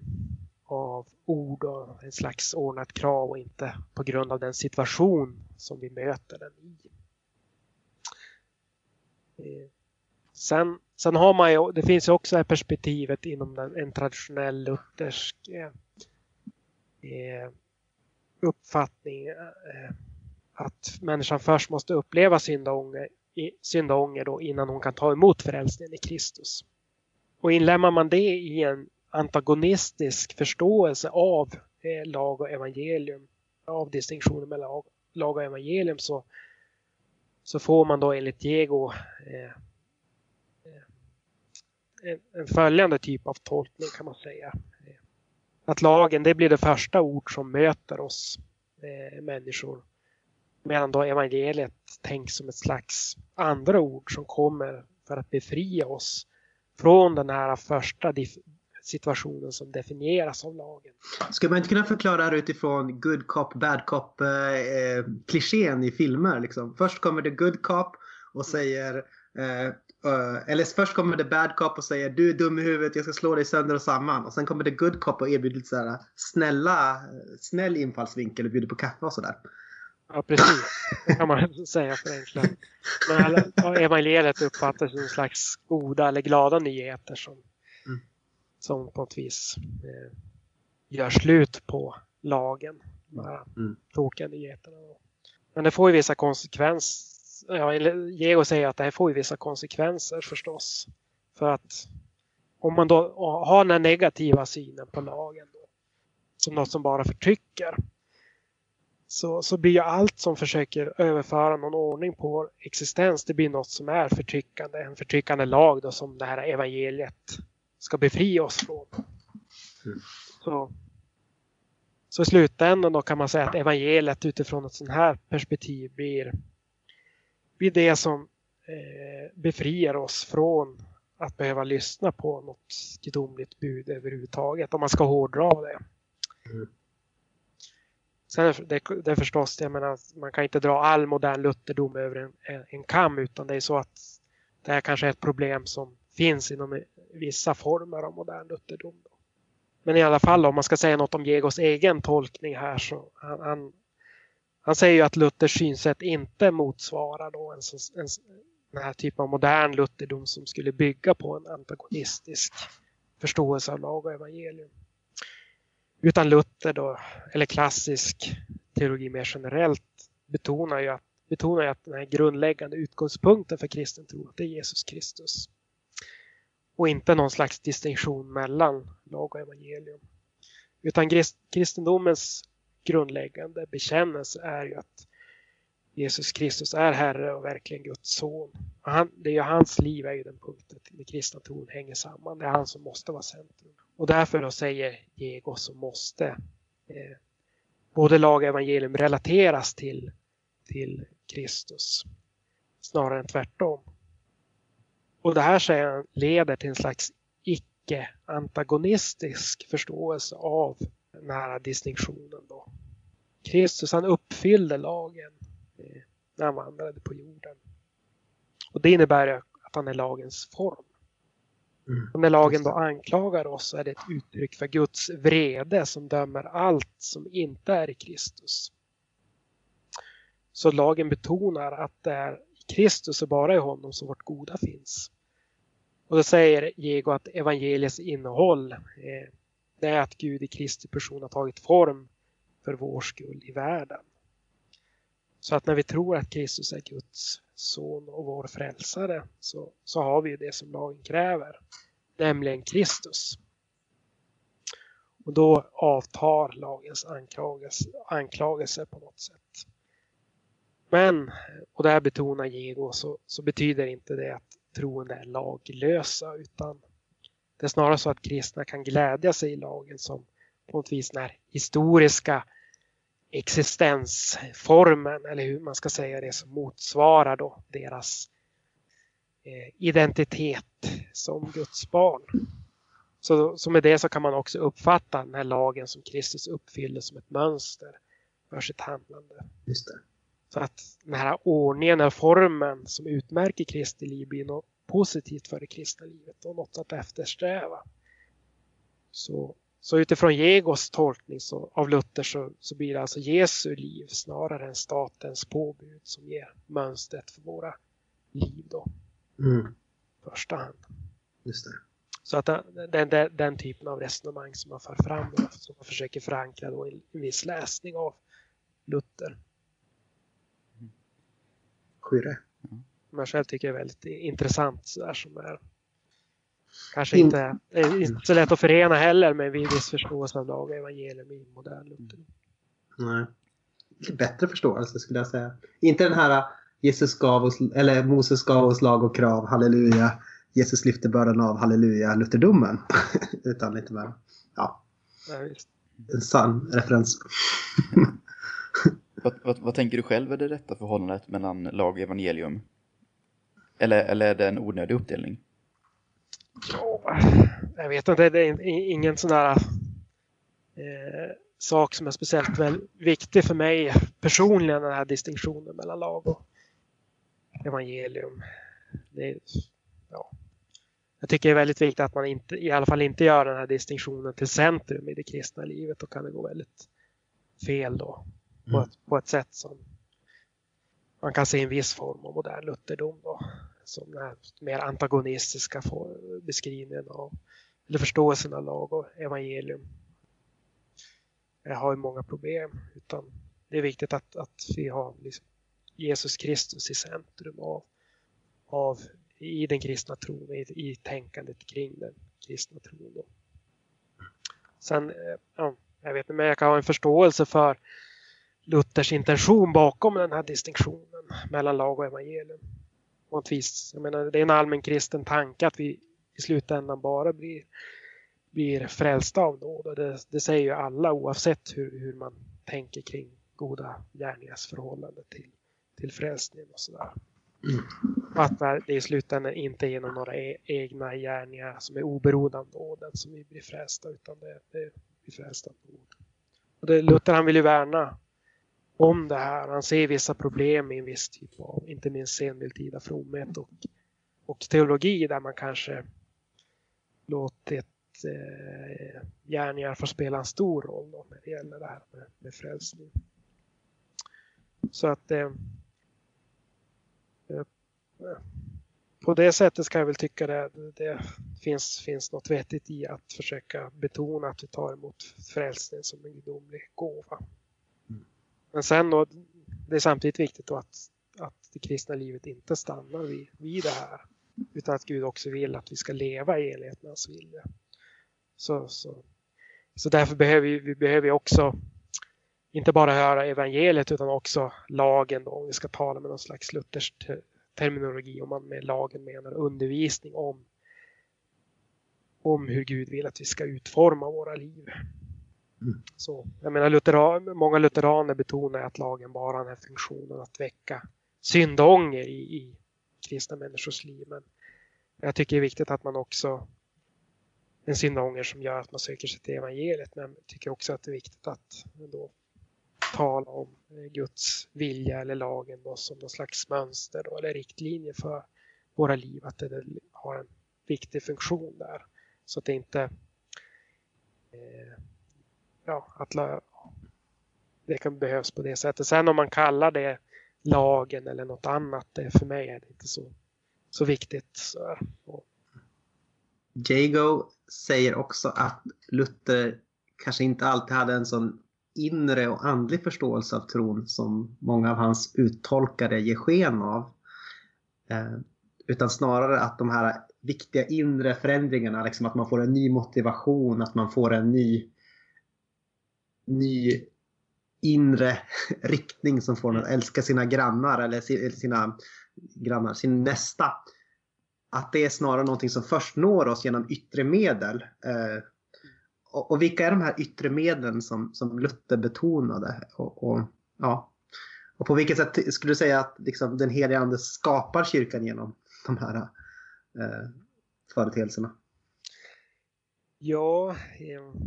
av ord och en slags ordnat krav och inte på grund av den situation som vi möter den i. Eh, sen, sen har man ju, det finns ju också det här perspektivet inom den, en traditionell luthersk eh, eh uppfattning eh, att människan först måste uppleva syndaånger, syndaånger då innan hon kan ta emot frälsningen i Kristus. Och inlämnar man det i en antagonistisk förståelse av eh, lag och evangelium, av distinktionen mellan lag, lag och evangelium så, så får man då enligt Diego eh, eh, en, en följande typ av tolkning kan man säga. Att lagen det blir det första ord som möter oss eh, människor Medan då evangeliet tänks som ett slags andra ord som kommer för att befria oss från den här första situationen som definieras av lagen. Skulle man inte kunna förklara det här utifrån good cop, bad cop eh, eh, klichén i filmer? Liksom? Först kommer det good cop och säger eh, Uh, eller först kommer det bad cop och säger du är dum i huvudet, jag ska slå dig sönder och samman. Och sen kommer det good cop och erbjuder så här, snälla, eh, snäll infallsvinkel och bjuder på kaffe och sådär. Ja, precis. Det kan man [laughs] säga förenklat. Men evangeliet uppfattas som en slags goda eller glada nyheter som, mm. som på något vis eh, gör slut på lagen. De här mm. tråkiga nyheterna. Men det får ju vissa konsekvenser. Ja, Geo säger att det här får ju vissa konsekvenser förstås. För att om man då har den här negativa synen på lagen då, som något som bara förtrycker så, så blir ju allt som försöker överföra någon ordning på vår existens, det blir något som är förtryckande, en förtryckande lag då som det här evangeliet ska befria oss från. Mm. Så, så i slutändan då kan man säga att evangeliet utifrån ett sånt här perspektiv blir, blir det som eh, befriar oss från att behöva lyssna på något gudomligt bud överhuvudtaget, om man ska hårdra det. Mm. Sen är det, det är förstås, jag menar, man kan inte dra all modern lutherdom över en, en kam utan det är så att det här kanske är ett problem som finns inom vissa former av modern lutherdom. Då. Men i alla fall om man ska säga något om Jegos egen tolkning här så han, han, han säger ju att Luthers synsätt inte motsvarar då en, en, den här typen av modern lutherdom som skulle bygga på en antagonistisk förståelse av lag och evangelium. Utan Luther då, eller klassisk teologi mer generellt, betonar ju att, betonar ju att den här grundläggande utgångspunkten för kristen tro, det är Jesus Kristus. Och inte någon slags distinktion mellan lag och evangelium. Utan kristendomens grundläggande bekännelse är ju att Jesus Kristus är Herre och verkligen Guds son. Han, det är ju hans liv är ju den punkten den kristna tron hänger samman. Det är han som måste vara centrum. Och därför då säger Diego så måste eh, både lag och evangelium relateras till, till Kristus snarare än tvärtom. Och det här säger han leder till en slags icke-antagonistisk förståelse av den här distinktionen. Då. Kristus han uppfyllde lagen eh, när han vandrade på jorden. Och det innebär att han är lagens form. Mm, och när lagen då anklagar oss så är det ett uttryck för Guds vrede som dömer allt som inte är i Kristus. Så lagen betonar att det är i Kristus och bara i honom som vårt goda finns. Och då säger Jego att evangeliets innehåll eh, det är att Gud i Kristi person har tagit form för vår skull i världen. Så att när vi tror att Kristus är Guds son och vår frälsare så, så har vi det som lagen kräver, nämligen Kristus. Och då avtar lagens anklagelse, anklagelse på något sätt. Men, och det här betonar Jego, så, så betyder inte det att troende är laglösa utan det är snarare så att kristna kan glädja sig i lagen som på något vis den här historiska existensformen eller hur man ska säga det som motsvarar då deras eh, identitet som Guds barn. Så, så med det så kan man också uppfatta den här lagen som Kristus uppfyller som ett mönster för sitt handlande. Just det. Så att den här ordningen, och formen som utmärker Kristi liv blir något positivt för det kristna livet och något att eftersträva. Så, så utifrån Jegos tolkning så, av Luther så, så blir det alltså Jesu liv snarare än statens påbud som ger mönstret för våra liv då. Mm. Första hand. Just det. Så att den, den, den, typen av resonemang som man för fram då, som man försöker förankra då i en viss läsning av Luther. Skyrre. Som jag själv tycker är väldigt intressant sådär som är kanske In... inte är inte så lätt att förena heller med en viss förståelse av lag och evangelium i modern Luther. Nej. Bättre förståelse skulle jag säga. Inte den här Jesus gav oss, eller Moses gav oss lag och krav, halleluja. Jesus lyfte bördan av, halleluja, Lutherdomen. [laughs] Utan lite mer, ja. ja en sann referens. [laughs] vad, vad, vad, tänker du själv är det rätta förhållandet mellan lag och evangelium? Eller, eller är det en onödig uppdelning? Ja, jag vet inte, det är ingen sån där eh, sak som är speciellt väl viktig för mig personligen, den här distinktionen mellan lag och evangelium. Det är, ja. Jag tycker det är väldigt viktigt att man inte, i alla fall inte gör den här distinktionen till centrum i det kristna livet. Då kan det gå väldigt fel då. På, mm. ett, på ett sätt som man kan se en viss form av modern lutherdom då. Som den här mer antagonistiska beskrivningen av, eller förståelsen av lag och evangelium. Jag har ju många problem utan det är viktigt att, att vi har liksom Jesus Kristus i centrum av, av i den kristna tron, i, i tänkandet kring den kristna tron. Då. Sen, eh, ja, jag vet inte, men jag kan ha en förståelse för Luthers intention bakom den här distinktionen mellan lag och evangelium. På något vis. Jag menar, det är en allmän kristen tanke att vi i slutändan bara blir, blir frälsta av nåd. Det, det säger ju alla oavsett hur, hur man tänker kring goda gärningars förhållande till, till frälsningen och sådär. Mm. Att det i slutändan inte är genom några e egna gärningar som är oberoende av nåden som vi blir frälsta utan det, det blir frälsta av nåd. Och det, Luther han vill ju värna om det här. Han ser vissa problem i en viss typ av, inte minst senmedeltida fromhet och, och teologi där man kanske låtit eh, gärningar få spela en stor roll då, när det gäller det här med, med frälsning. Så att eh, eh på det sättet ska jag väl tycka det, det finns, finns något vettigt i att försöka betona att vi tar emot frälsningen som en gudomlig gåva. Men sen då, det är samtidigt viktigt då att, att det kristna livet inte stannar vid, vid det här. Utan att Gud också vill att vi ska leva i enlighet med hans vilja. Så, så, så därför behöver vi, vi behöver också inte bara höra evangeliet utan också lagen då, om vi ska tala med någon slags luthersk terminologi om man med lagen menar undervisning om, om hur Gud vill att vi ska utforma våra liv. Mm. Så, jag menar, lutheran, många lutheraner betonar att lagen bara har den här funktionen att väcka syndånger i, i kristna människors liv. Men jag tycker det är viktigt att man också en syndånger som gör att man söker sig till evangeliet. Men jag tycker också att det är viktigt att då tala om eh, Guds vilja eller lagen då, som någon slags mönster då, eller riktlinje för våra liv. Att det har en viktig funktion där. Så att det inte eh, ja, att det kan behövas på det sättet. Sen om man kallar det lagen eller något annat, det för mig är det inte så, så viktigt. Så, och... Jago säger också att Luther kanske inte alltid hade en sån inre och andlig förståelse av tron som många av hans uttolkare ger sken av. Eh, utan snarare att de här viktiga inre förändringarna, liksom att man får en ny motivation, att man får en ny, ny inre [laughs] riktning som får en att älska sina grannar eller sina grannar, sin nästa. Att det är snarare någonting som först når oss genom yttre medel. Eh, och, och, vilka är de här yttre medlen som, som Luther betonade? Och, och, ja. och på vilket sätt skulle du säga att liksom, den heliga ande skapar kyrkan genom de här eh, företeelserna? Ja, eh...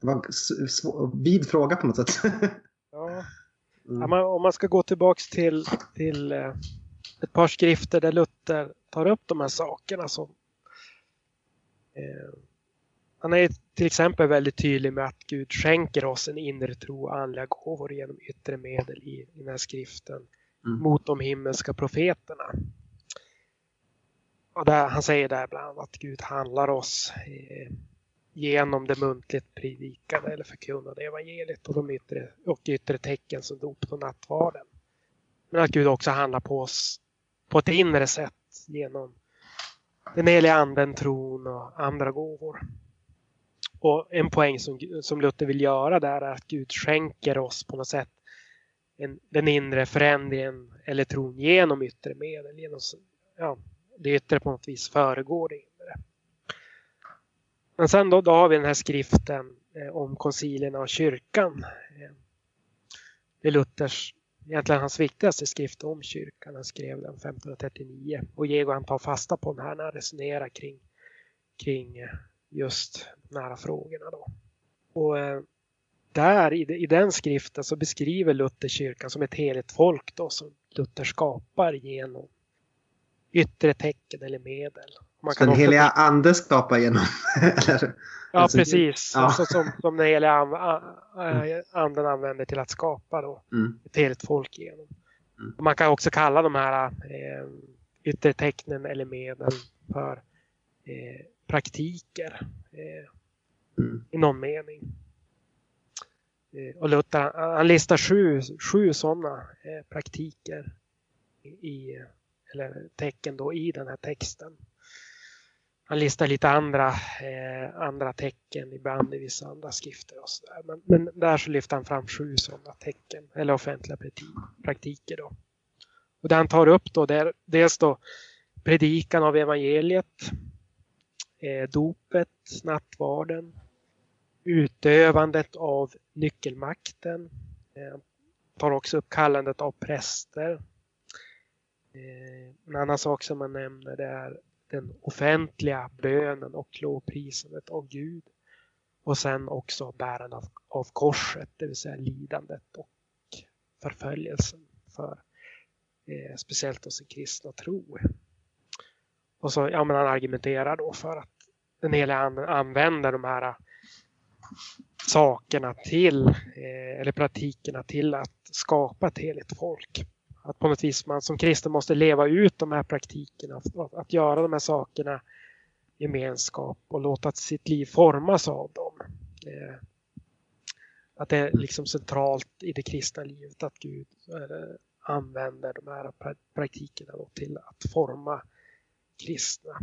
Det var en vid fråga på något sätt. [laughs] ja. Mm. ja om man ska gå tillbaks till, till eh, ett par skrifter där Luther tar upp de här sakerna som eh, han är till exempel väldigt tydlig med att Gud skänker oss en inre tro och andliga gåvor genom yttre medel i, i den här skriften mm. mot de himmelska profeterna. Och där, han säger där bland annat att Gud handlar oss eh, genom det muntligt predikade eller förkunnade evangeliet och de yttre, och yttre tecken som dopet och nattvarden. Men att Gud också handlar på oss på ett inre sätt genom den heliga anden, tron och andra gåvor. Och en poäng som, som Luther vill göra där är att Gud skänker oss på något sätt en, den inre förändringen eller tron genom yttre medel. Genom, ja, det yttre på något vis föregår det. Men sen då, då har vi den här skriften eh, om koncilierna och kyrkan. Eh, det är Luthers, egentligen hans viktigaste skrift om kyrkan. Han skrev den 1539 och Jego han tar fasta på den här när han resonerar kring, kring eh, just de här frågorna. Då. Och där i den skriften så beskriver Luther kyrkan som ett heligt folk då, som Luther skapar genom yttre tecken eller medel. Man kan den heliga ande skapar genom? [laughs] eller, ja, alltså, precis. Ja. Alltså, som, som den heliga anden använder till att skapa då, mm. ett heligt folk genom. Mm. Man kan också kalla de här eh, yttre tecknen eller medel för eh, praktiker eh, mm. i någon mening. Eh, och Luther han listar sju, sju sådana eh, praktiker i, eller tecken då i den här texten. Han listar lite andra, eh, andra tecken ibland i vissa andra skrifter. Och så där. Men, men där så lyfter han fram sju sådana tecken eller offentliga praktiker. Då. Och det han tar upp då det är dels då predikan av evangeliet, eh, dopet, nattvarden, utövandet av nyckelmakten, eh, tar också upp kallandet av präster. Eh, en annan sak som man nämner det är den offentliga bönen och lovprisandet av Gud. Och sen också bärandet av, av korset, det vill säga lidandet och förföljelsen för eh, speciellt oss sin kristna tro. Och så, ja men han argumenterar då för att den heliga använder de här eh, sakerna till, eh, eller praktikerna till att skapa ett heligt folk. Att på något vis man som kristen måste leva ut de här praktikerna, att, att göra de här sakerna gemenskap och låta sitt liv formas av dem. Eh, att det är liksom centralt i det kristna livet att Gud eh, använder de här praktikerna till att forma kristna.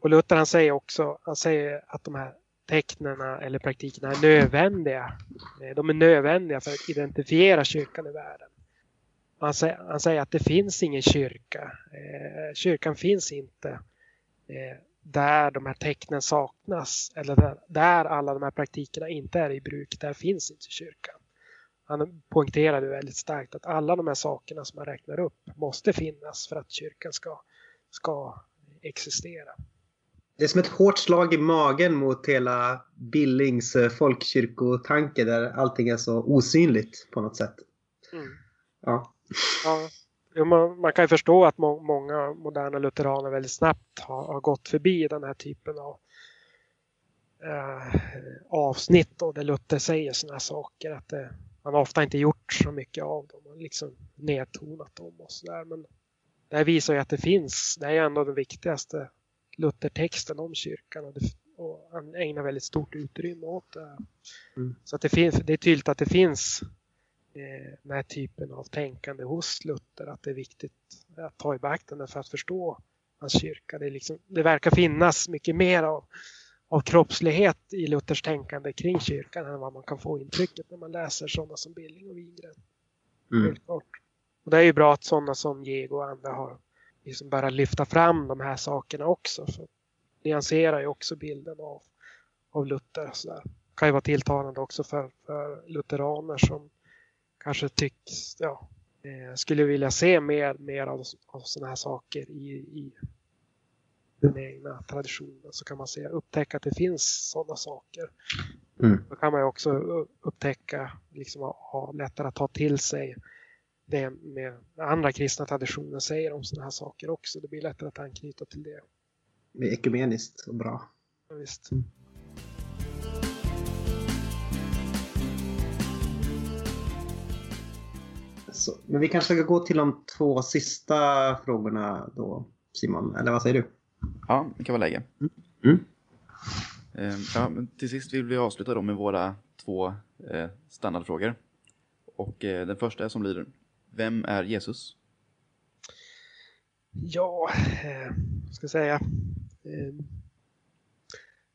Och Luther han säger också han säger att de här tecknen eller praktikerna är nödvändiga. Eh, de är nödvändiga för att identifiera kyrkan i världen. Han säger, han säger att det finns ingen kyrka. Eh, kyrkan finns inte eh, där de här tecknen saknas eller där, där alla de här praktikerna inte är i bruk, där finns inte kyrkan. Han poängterade väldigt starkt att alla de här sakerna som han räknar upp måste finnas för att kyrkan ska, ska existera. Det är som ett hårt slag i magen mot hela Billings eh, folkkyrkotanke där allting är så osynligt på något sätt. Mm. Ja. Ja man, man, kan ju förstå att må, många moderna lutheraner väldigt snabbt har, har, gått förbi den här typen av eh, avsnitt och där Luther säger sådana saker. Att det, man har ofta inte gjort så mycket av dem och liksom nedtonat dem och sådär. Men det här visar ju att det finns, det är ändå den viktigaste Luthertexten om kyrkan och, det, och han ägnar väldigt stort utrymme åt det. Mm. Så att det, finns, det är tydligt att det finns eh, den här typen av tänkande hos Luther, att det är viktigt att ta i beaktande för att förstå hans kyrka. Det, liksom, det verkar finnas mycket mer av, av kroppslighet i Luthers tänkande kring kyrkan än vad man kan få intrycket när man läser sådana som Billing och Wingren. Mm. Och det är ju bra att sådana som Jego och andra har liksom börjat lyfta fram de här sakerna också. För nyanserar ju också bilden av, av Luther. Så där. kan ju vara tilltalande också för, för lutheraner som kanske tycks, ja, eh, skulle vilja se mer, mer av, av sådana här saker i, i den egna traditionen så kan man se, upptäcka att det finns sådana saker. Mm. Då kan man också upptäcka, liksom ha lättare att ta till sig det med andra kristna traditioner säger om sådana här saker också. Det blir lättare att anknyta till det. Det är ekumeniskt och bra. Ja, visst. Mm. Så, men vi kanske ska gå till de två sista frågorna då, Simon. Eller vad säger du? Ja, det kan vara läge. Mm. Mm. Ehm, ja, men till sist vill vi avsluta då med våra två eh, standardfrågor. Och eh, den första är som lyder. Vem är Jesus? Ja, eh, ska jag säga. Eh,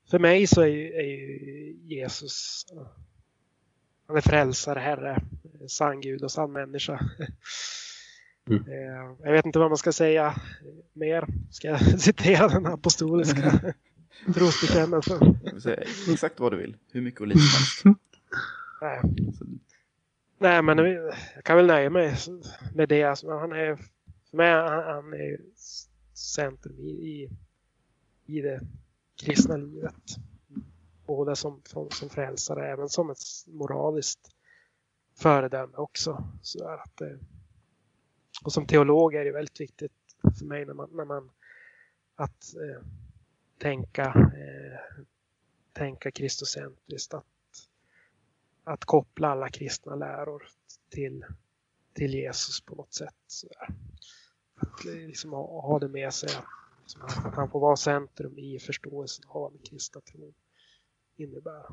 för mig så är ju, är ju Jesus han är frälsare, herre, sann Gud och sann människa. [laughs] Mm. Eh, jag vet inte vad man ska säga mer. Ska jag [laughs] citera den apostoliska [laughs] trosbekännelsen? Exakt vad du vill. Hur mycket och lite Nej. Nej, men jag kan väl nöja mig med det. Alltså, han är, för mig han, är centrum i, i, i det kristna livet. Både som, som, som frälsare, även som ett moraliskt föredöme också. Så att, eh, och som teolog är det väldigt viktigt för mig när man, när man att eh, tänka, eh, tänka kristocentriskt. Att att koppla alla kristna läror till, till Jesus på något sätt. Sådär. Att eh, liksom ha, ha det med sig, liksom, att han får vara centrum i förståelsen av vad den kristna tron innebär.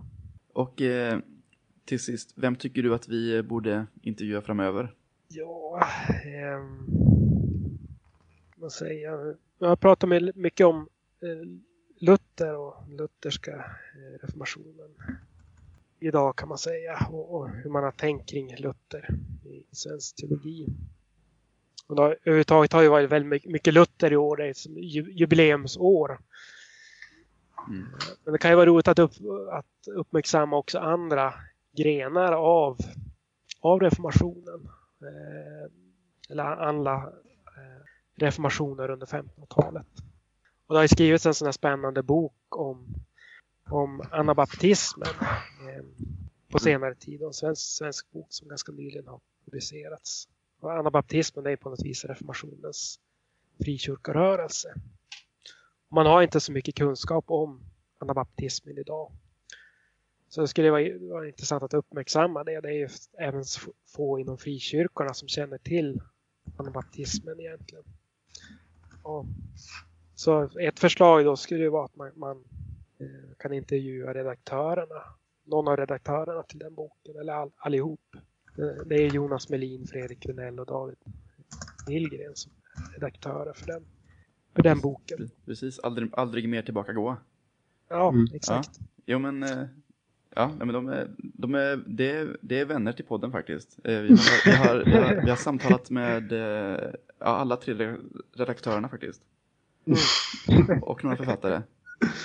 Och eh, till sist, vem tycker du att vi borde intervjua framöver? Ja, eh, vad säger jag? Jag har pratat mycket om eh, Luther och lutherska eh, reformationen idag kan man säga och, och, hur man har tänkt kring Luther i svensk teologi. Och då, överhuvudtaget har det varit väldigt mycket Luther i år, det är ett jubileumsår. Mm. Men det kan ju vara roligt att, upp, att uppmärksamma också andra grenar av, av reformationen. Eh, eller andra eh, reformationer under 1500-talet. Och det har skrivits en sån här spännande bok om om anabaptismen eh, på senare tid. En svensk, svensk bok som ganska nyligen har publicerats. Och anabaptismen är på något vis reformationens frikyrkorörelse. Man har inte så mycket kunskap om anabaptismen idag. Så det skulle vara, vara intressant att uppmärksamma det. Det är ju även få inom frikyrkorna som känner till anabaptismen egentligen. Och, så ett förslag då skulle vara att man, man Eh, kan intervjua redaktörerna. Någon av redaktörerna till den boken, eller all, allihop. Eh, det är Jonas Melin, Fredrik Vinell och David Nilgren som är redaktörer för den, för den boken. Precis, aldrig, aldrig mer tillbaka gå. Ja, mm. exakt. Ja. Jo men, eh, ja, men de är, de är, det, är, det är vänner till podden faktiskt. Vi har, vi har, vi har, vi har samtalat med ja, alla tre redaktörerna faktiskt. och några författare.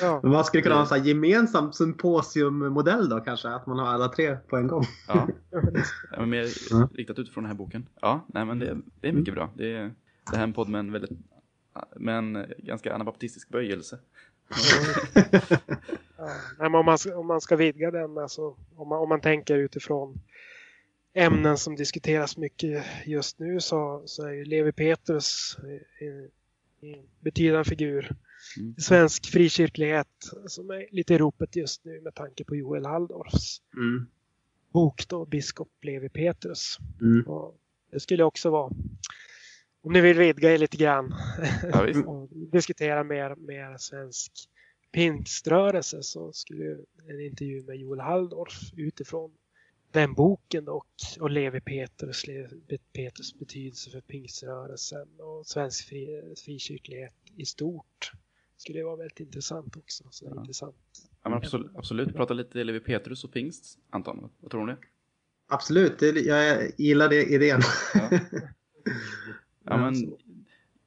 Ja. Men man skulle kunna ha en sån här gemensam symposiummodell då kanske? Att man har alla tre på en gång. Ja, ja men mer Ja. riktat utifrån den här boken. Ja, nej men det, det är mycket bra. Det, är, det här är en podd med en väldigt, med en ganska anabaptistisk böjelse. [laughs] Ja, om, man, om man ska vidga den, alltså, om, man, om man tänker utifrån ämnen som diskuteras mycket just nu så, så är ju Levi Petrus eh, en, en betydande figur Mm. svensk frikyrklighet som är lite i ropet just nu med tanke på Joel Halldorfs Mm. bok då, Biskop Levi Petrus. Mm. Och det skulle också vara, om ni vill vidga er lite grann, Ja, [laughs] och diskutera mer, mer svensk pingströrelse så skulle ju en intervju med Joel Halldorf utifrån den boken och, och Levi Petrus, Levi Petrus betydelse för pingströrelsen och svensk fri, frikyrklighet i stort skulle vara väldigt intressant också. Så Ja. intressant. Ja, men absolut, absolut. Prata lite Levi Petrus och pingst, Anton. Vad tror det? Absolut, jag gillar det idén. Ja. [laughs] Ja, men så.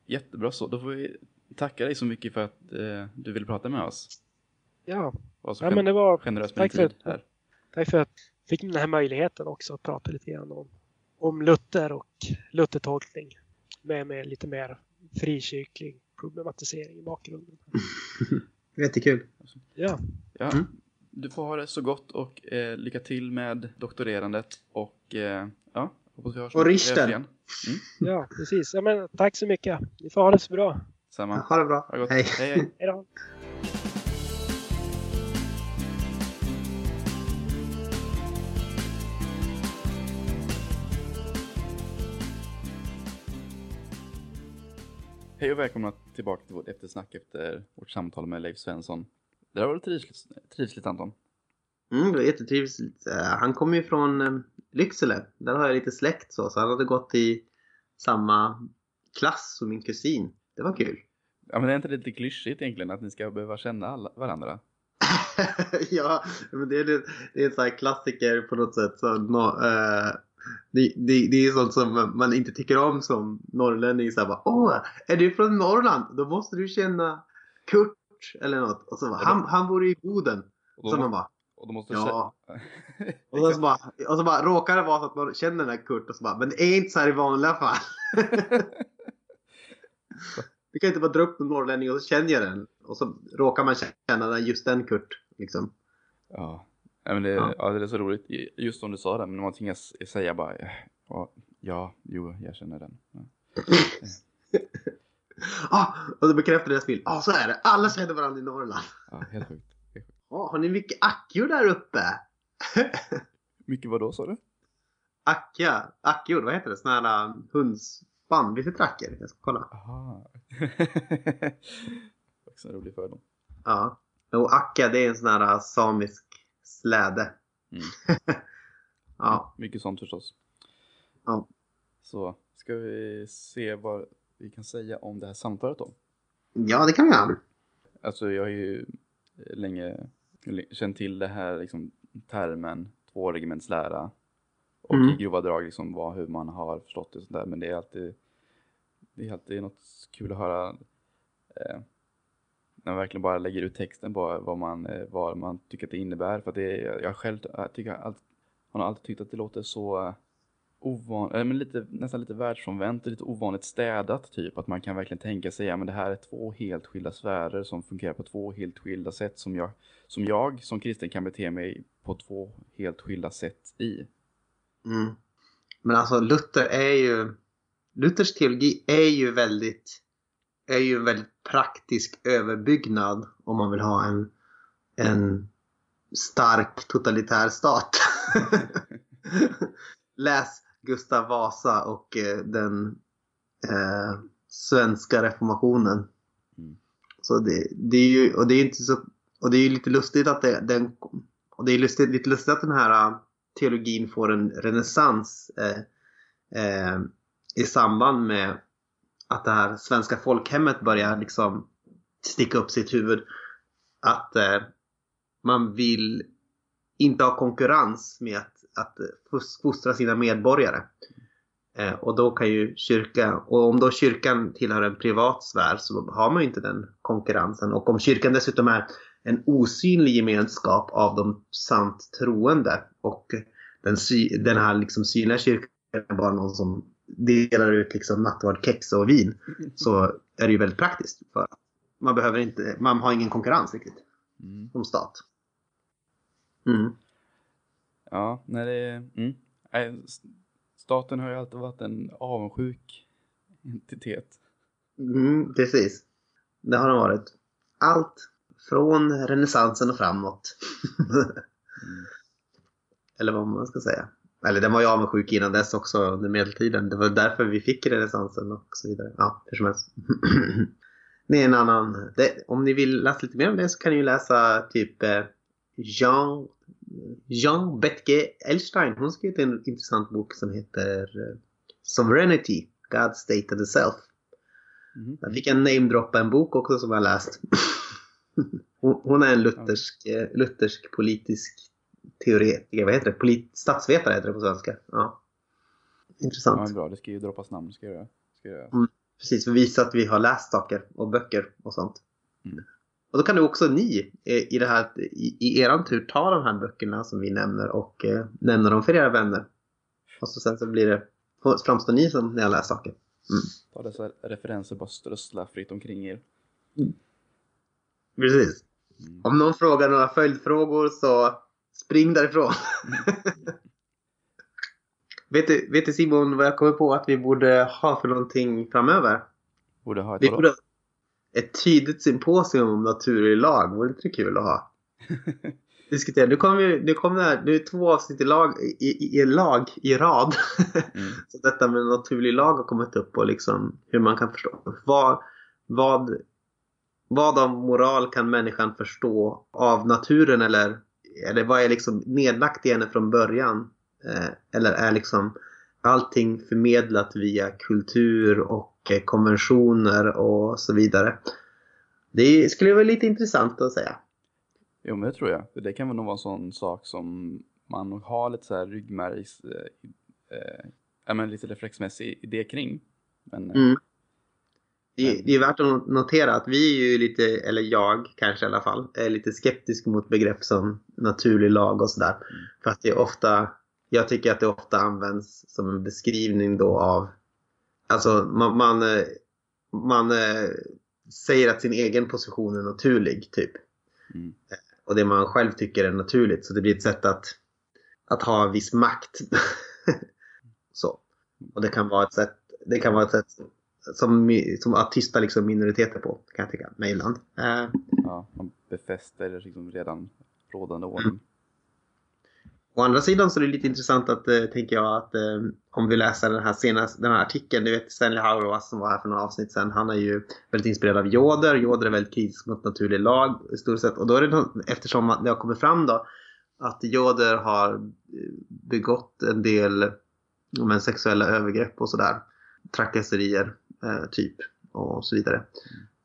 jättebra så. Då får vi tacka dig så mycket för att eh, du ville prata med oss. Ja, Var så ja men det var generös med tack för, tid här. tack för att jag fick den här möjligheten också att prata lite grann om, om Luther och Luthertolkning med, med lite mer frikyrklig problematisering i bakgrunden. [laughs] Jättekul. Ja, Ja, Mm. Du får ha det så gott och eh, lycka till med doktorerandet och eh, Och hörs igen. ja precis. Ja, men, tack så mycket. Ni får ha det så bra. Samma. Ha det bra. Ha det. Hej. hej. hej. [laughs] Hej då. Hej och välkomna tillbaka till vårt eftersnack efter vårt samtal med Leif Svensson. Det där var väl trivsligt, trivsligt Anton? Mm, det var jättetrivligt. Eh, Han kommer ju från eh, Lycksele. Där har jag lite släkt så. Så han hade gått i samma klass som min kusin. Det var kul. Ja men det är inte lite klyschigt egentligen att ni ska behöva känna alla, varandra? [laughs] ja, men det är, det, är en sån här klassiker på något sätt. Så, nå eh, det, det, det är sånt som man inte tycker om som norrlänning. Så här, bara, Åh, är du från Norrland? Då måste du känna Kurt eller något. Och så bara, han, han bor i Boden. Och Så då, man bara, och då måste Ja. [laughs] och så, bara, och så bara råkar det vara så att man känner den här Kurt och så bara, men det är inte så här i vanliga fall. [laughs] Du kan inte bara dra upp en norrlänning och så känner jag den. Och så råkar man känna den, just den Kurt. Liksom. Ja, Nej, men det, Ja. ja. det är så roligt. Just som du sa det, men man tvingas säga bara ja, ja, jo, jag känner den. Ja. [laughs] Ah, och så bekräftar deras bild. Ja, ah, så är det. Alla känner varandra i Norrland. Ja, helt sjukt. Ah, har ni mycket ackjor där uppe? [laughs] Mycket vad då sa du? Acka, ackjor, vad heter det? Såna här heter det ackor? Jag ska kolla. Aha. [laughs] Också en rolig fördom. Ja. Och acka, det är en sån här uh, samisk släde. Mm. [laughs] ja. Mycket sånt förstås. Ja. Så ska vi se vad vi kan säga om det här samtalet då. ja, det kan vi göra. Alltså jag har ju länge känt till det här liksom, termen tvåregementslära. Och Mm. i grova drag liksom vad, hur man har förstått det och sådär. Men det är alltid, det är alltid något kul att höra eh, när man verkligen bara lägger ut texten på vad man, eh, vad man tycker att det innebär. För det jag själv jag tycker allt, har alltid tyckt att det låter så ovan, äh, men lite, nästan lite världsfrånvänt och lite ovanligt städat typ. Att man kan verkligen tänka sig, ja men det här är två helt skilda sfärer som fungerar på två helt skilda sätt som jag som, jag, som kristen kan bete mig på två helt skilda sätt i. Mm. Men alltså Luther är ju... Luthers teologi är ju väldigt... Är ju en väldigt praktisk överbyggnad om man vill ha en, en stark totalitär stat. [laughs] Läs Gustav Vasa och eh, den eh, svenska reformationen. Mm. Så det, det är ju, och det är inte så, och det är lite lustigt att det, den, och det är lustigt, lite lustigt att den här uh, teologin får en renässans eh, eh, i samband med att det här svenska folkhemmet börjar liksom sticka upp sitt huvud. Att eh, man vill inte ha konkurrens med att, fos- fostra sina medborgare. Eh, och då kan ju kyrkan, och om då kyrkan tillhör en privat sfär så har man ju inte den konkurrensen. Och om kyrkan dessutom är en osynlig gemenskap av de sant troende och den, sy, den här liksom synliga kyrkan är bara någon som delar ut liksom nattvardkex och vin så är det ju väldigt praktiskt. För man behöver inte, man har ingen konkurrens riktigt Mm. som stat. Mm. Ja, nej det är... Mm. Staten har ju alltid varit en avundsjuk entitet. Mm, precis. Det har de varit. Allt från renässansen och framåt. Mm. [laughs] Eller vad man ska säga. Eller den var ju avundsjuk innan dess också under medeltiden. Det var därför vi fick renässansen och så vidare. Ja, hur som helst. [clears throat] det är en annan. Det, om ni vill läsa lite mer om det så kan ni ju läsa typ eh, Jean, Jean Betke Elstein. Hon skrev en intressant bok som heter eh, Sovereignty, God State and the Self. Mhm. Jag fick en namedroppa en bok också som jag läst. [laughs] Hon, är en luthersk, eh, luthersk politisk teoretiker, vad heter det? Polit, statsvetare heter det på svenska. Ja. Ja, Intressant. men bra. Det ska ju droppas namn. Ska jag. Ska jag. Mm. Precis, för att visa att vi har läst saker och böcker och sånt. Mm. Och då kan du också ni eh, i, det här, i, i eran tur ta de här böckerna som vi nämner och eh, nämna dem för era vänner. Och så sen så blir det, framstår ni som när jag läser saker. Ta dessa referenser bara strössla fritt omkring er. Precis. Mm. Om någon frågar några följdfrågor så spring därifrån. [laughs] vet, du, vet du Simon vad jag kommer på att vi borde ha för någonting framöver? Borde ha ett Vi borde ett tydligt symposium om naturlig lag. Vore inte det kul att ha? [laughs] Diskutera. Nu kommer ju- nu kommer det här, nu är två avsnitt i lag i, i, i lag i rad. Mm. [laughs] Så detta med naturlig lag har kommit upp och liksom hur man kan förstå. Vad, vad, vad av moral kan människan förstå av naturen eller, eller vad är liksom nedlagt i henne från början? Eh, eller är liksom allting förmedlat via kultur och eh, konventioner och så vidare? Det skulle vara lite intressant att säga. Jo, men det tror jag. För det kan väl nog vara en sån sak som man har lite så här ryggmärgs... Eh, eh, ja, men lite reflexmässig idé kring. Men eh, Mm. Det, det är värt att notera att vi är ju lite, eller jag kanske i alla fall, är lite skeptisk mot begrepp som naturlig lag och sådär. För att det är ofta, jag tycker att det ofta används som en beskrivning då av, alltså man, man, eh, man eh, säger att sin egen position är naturlig typ. mm. Och det man själv tycker är naturligt. Så det blir ett sätt att, att ha viss makt. [laughs] så. Och det kan vara ett sätt, det kan vara ett sätt som, som att tysta liksom minoriteter på, kan jag tycka, mig ibland. Eh, ja, man befäster liksom redan rådande ordning. Å andra sidan så är det lite intressant att, eh, tänker jag, att eh, om vi läser den här senaste, den här artikeln, du vet Stanley Hauerwas som var här för några avsnitt sedan, han är ju väldigt inspirerad av Joder. Joder är väldigt kritisk mot naturlig lag i stort sett. Och då är det, nå- eftersom det har kommit fram då, att Joder har eh, begått en del men, sexuella övergrepp och sådär. Trakasserier, eh, typ, och så vidare.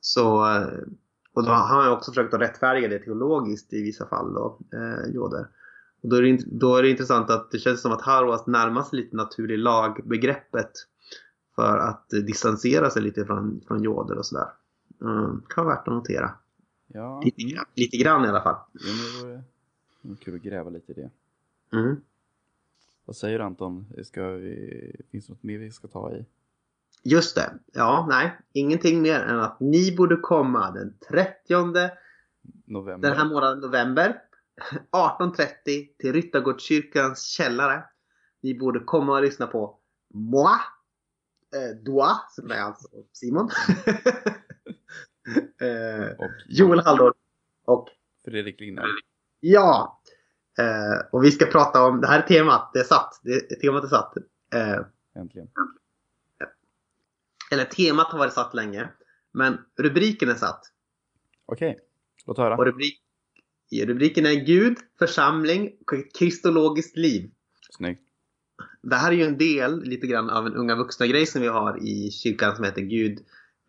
Så, eh, och då har han också försökt att rättfärdiga det teologiskt i vissa fall då, eh, Joder. Och då, är det, då är det intressant att det känns som att Harwas närmar sig lite naturlig lagbegreppet för att eh, distansera sig lite från, från Joder och sådär. Mm, kan vara värt att notera. Ja, Lite, grann- lite grann i alla fall. jo, men det vore kul att gräva lite i det. Mm. Vad säger du Anton? Ska vi, finns det något mer vi ska ta i? Just det. Ja, nej. Ingenting mer än att ni borde komma den 30 November? den här månaden november 18.30 till Ryttargårdskyrkans källare. Ni borde komma och lyssna på moi, eh, Doa, som är alltså Simon. [laughs] eh, Och Joel Halldorf och Fredrik Linnell. ja. Eh, och vi ska prata om, det här är temat, det är satt. Det, temat är satt. Eh, Äntligen. eller temat har varit satt länge. Men rubriken är satt. Okej, låt höra. Och rubrik, rubriken är Gud, församling och kristologiskt liv. Snyggt. Det här är ju en del lite grann av en unga vuxna grej som vi har i kyrkan som heter Gud,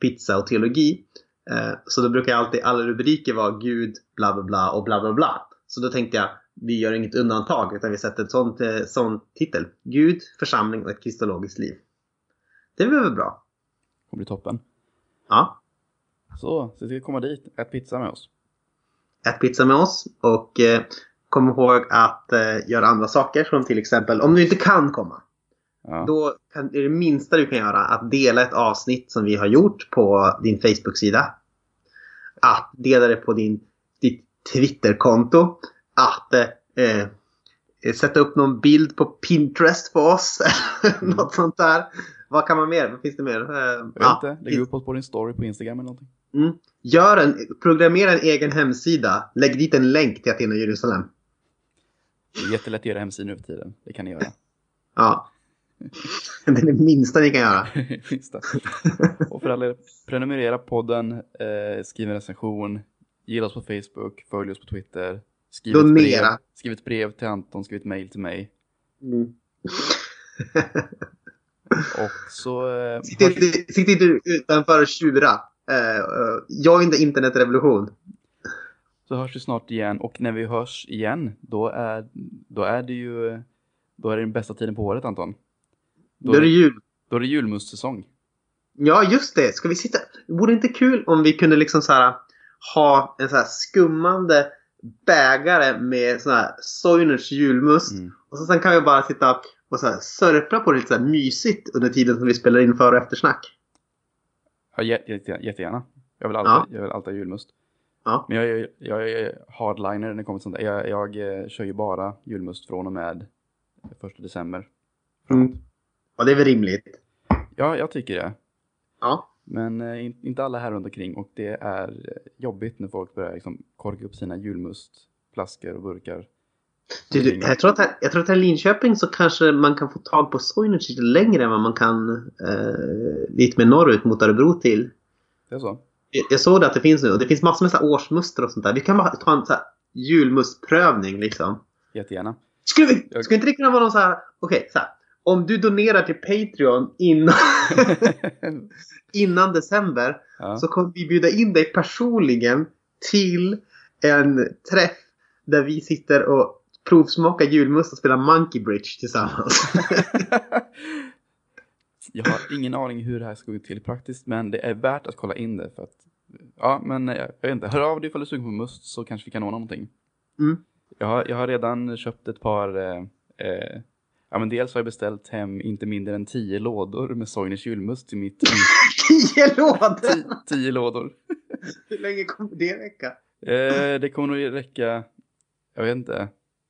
pizza och teologi. Eh, Så då brukar alltid alla rubriker vara Gud, bla bla bla och bla bla bla. Så då tänkte jag, vi gör inget undantag utan vi sätter ett sånt, eh, sån titel. Gud, församling och ett kristologiskt liv. Det blir väl bra. Det kommer bli toppen. Ja. Så, se till att komma dit. Ät pizza med oss. Ät pizza med oss och eh, kom ihåg att eh, göra andra saker som till exempel om du inte kan komma. Ja. Då kan, är det minsta du kan göra att dela ett avsnitt som vi har gjort på din Facebook-sida. Att dela det på din, ditt Twitter-konto. Att eh, eh, sätta upp någon bild på Pinterest för oss. [laughs] Något sånt där. Vad kan man mer? Vad finns det mer? Jag vet ja, inte, lägg upp oss på din story på Instagram eller någonting. Mm. Gör en, programmera en egen hemsida. Lägg dit en länk till Aten och Jerusalem. Det är jättelätt att göra hemsidor nu för tiden. Det kan ni göra. Ja. [laughs] Det är det minsta ni kan göra. [laughs] Det. Och för alla er, prenumerera podden, eh, skriv en recension, gilla oss på Facebook, följ oss på Twitter, skriv ett, brev, Donera. skriv ett brev till Anton, skriv ett mail till mig. Mm. Och så eh, Sitt inte, sitt inte utanför och tjura. Uh, join the internetrevolution. Så hörs vi snart igen och när vi hörs igen då är, då är det ju då är det den bästa tiden på året Anton. Då är det jul. då är det julmustsäsong. Ja, just det. Ska vi sitta? Vore det inte kul om vi kunde liksom så här ha en så här skummande bägare med sån här Soiners julmust. Mm. Och så sen kan vi bara sitta och så här sörpla på det lite så här mysigt under tiden som vi spelar in för och eftersnack. Ja, jä- jätte, jättegärna. Jag vill alltid, jag vill alltid ha julmust. Ja. Men jag, är- jag är hardliner när det kommer till sånt där. Jag, jag eh, kör ju bara julmust från och med första december. Mm. Och det är väl rimligt. Ja, jag tycker det. Ja. Men eh, in, inte alla här runt omkring och det är eh, jobbigt när folk börjar liksom korka upp sina julmustflaskor och burkar. Du, du, jag, tror att här, jag tror att här i Linköping så kanske man kan få tag på Soiners lite längre än vad man kan eh, lite mer norrut mot Örebro till. Det är så? Jag, jag såg det att det finns nu och det finns massor med så årsmuster och sånt där. Vi kan bara ta en så här julmustprövning liksom. Jättegärna. Skulle, vi, Jag- skulle inte det kunna vara någon så här, okej så här. Om du donerar till Patreon innan, [laughs] innan december ja. så kommer vi bjuda in dig personligen till en träff där vi sitter och provsmakar julmust och spelar Monkey Bridge tillsammans. [laughs] Jag har ingen aning hur det här ska gå till praktiskt, men det är värt att kolla in det för att Ja, men jag vet inte. Hör av dig ifall du är sugen på must så kanske vi kan ordna någonting. Mm. Jag har, jag har redan köpt ett par eh, eh, Ja men dels har jag beställt hem inte mindre än tio lådor med Soiners julmust till mitt [laughs] Tio lådor! tio, tio lådor. Hur länge kommer det räcka? Eh, det kommer nog räcka, jag vet inte.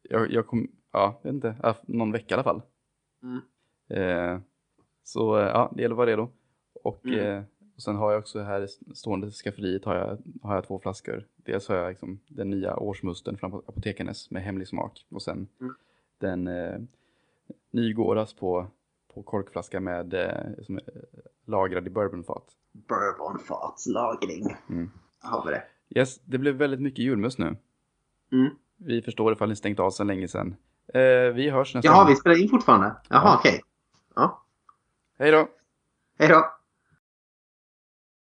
Jag, jag kom, ja, vet inte, någon vecka i alla fall. Mm. Eh, så eh, ja, det gäller att vara redo. Och, Mm. eh, och sen har jag också här i stående skafferiet har jag, har jag två flaskor. Dels har jag liksom den nya årsmusten från Apotekarnes med hemlig smak. Och sen Mm. den eh, Nygårdas på, på korkflaska med eh, som är lagrad i bourbonfat. Bourbonfatslagring. Mm. Har vi det. Yes, det blev väldigt mycket julmust nu. Mm. Vi förstår ifall ni stängt av sedan länge sedan. Eh, vi hörs nästa Jaha, gång. vi spelar in fortfarande? Jaha, Ja. okej. Ja. Hej då! Hej då!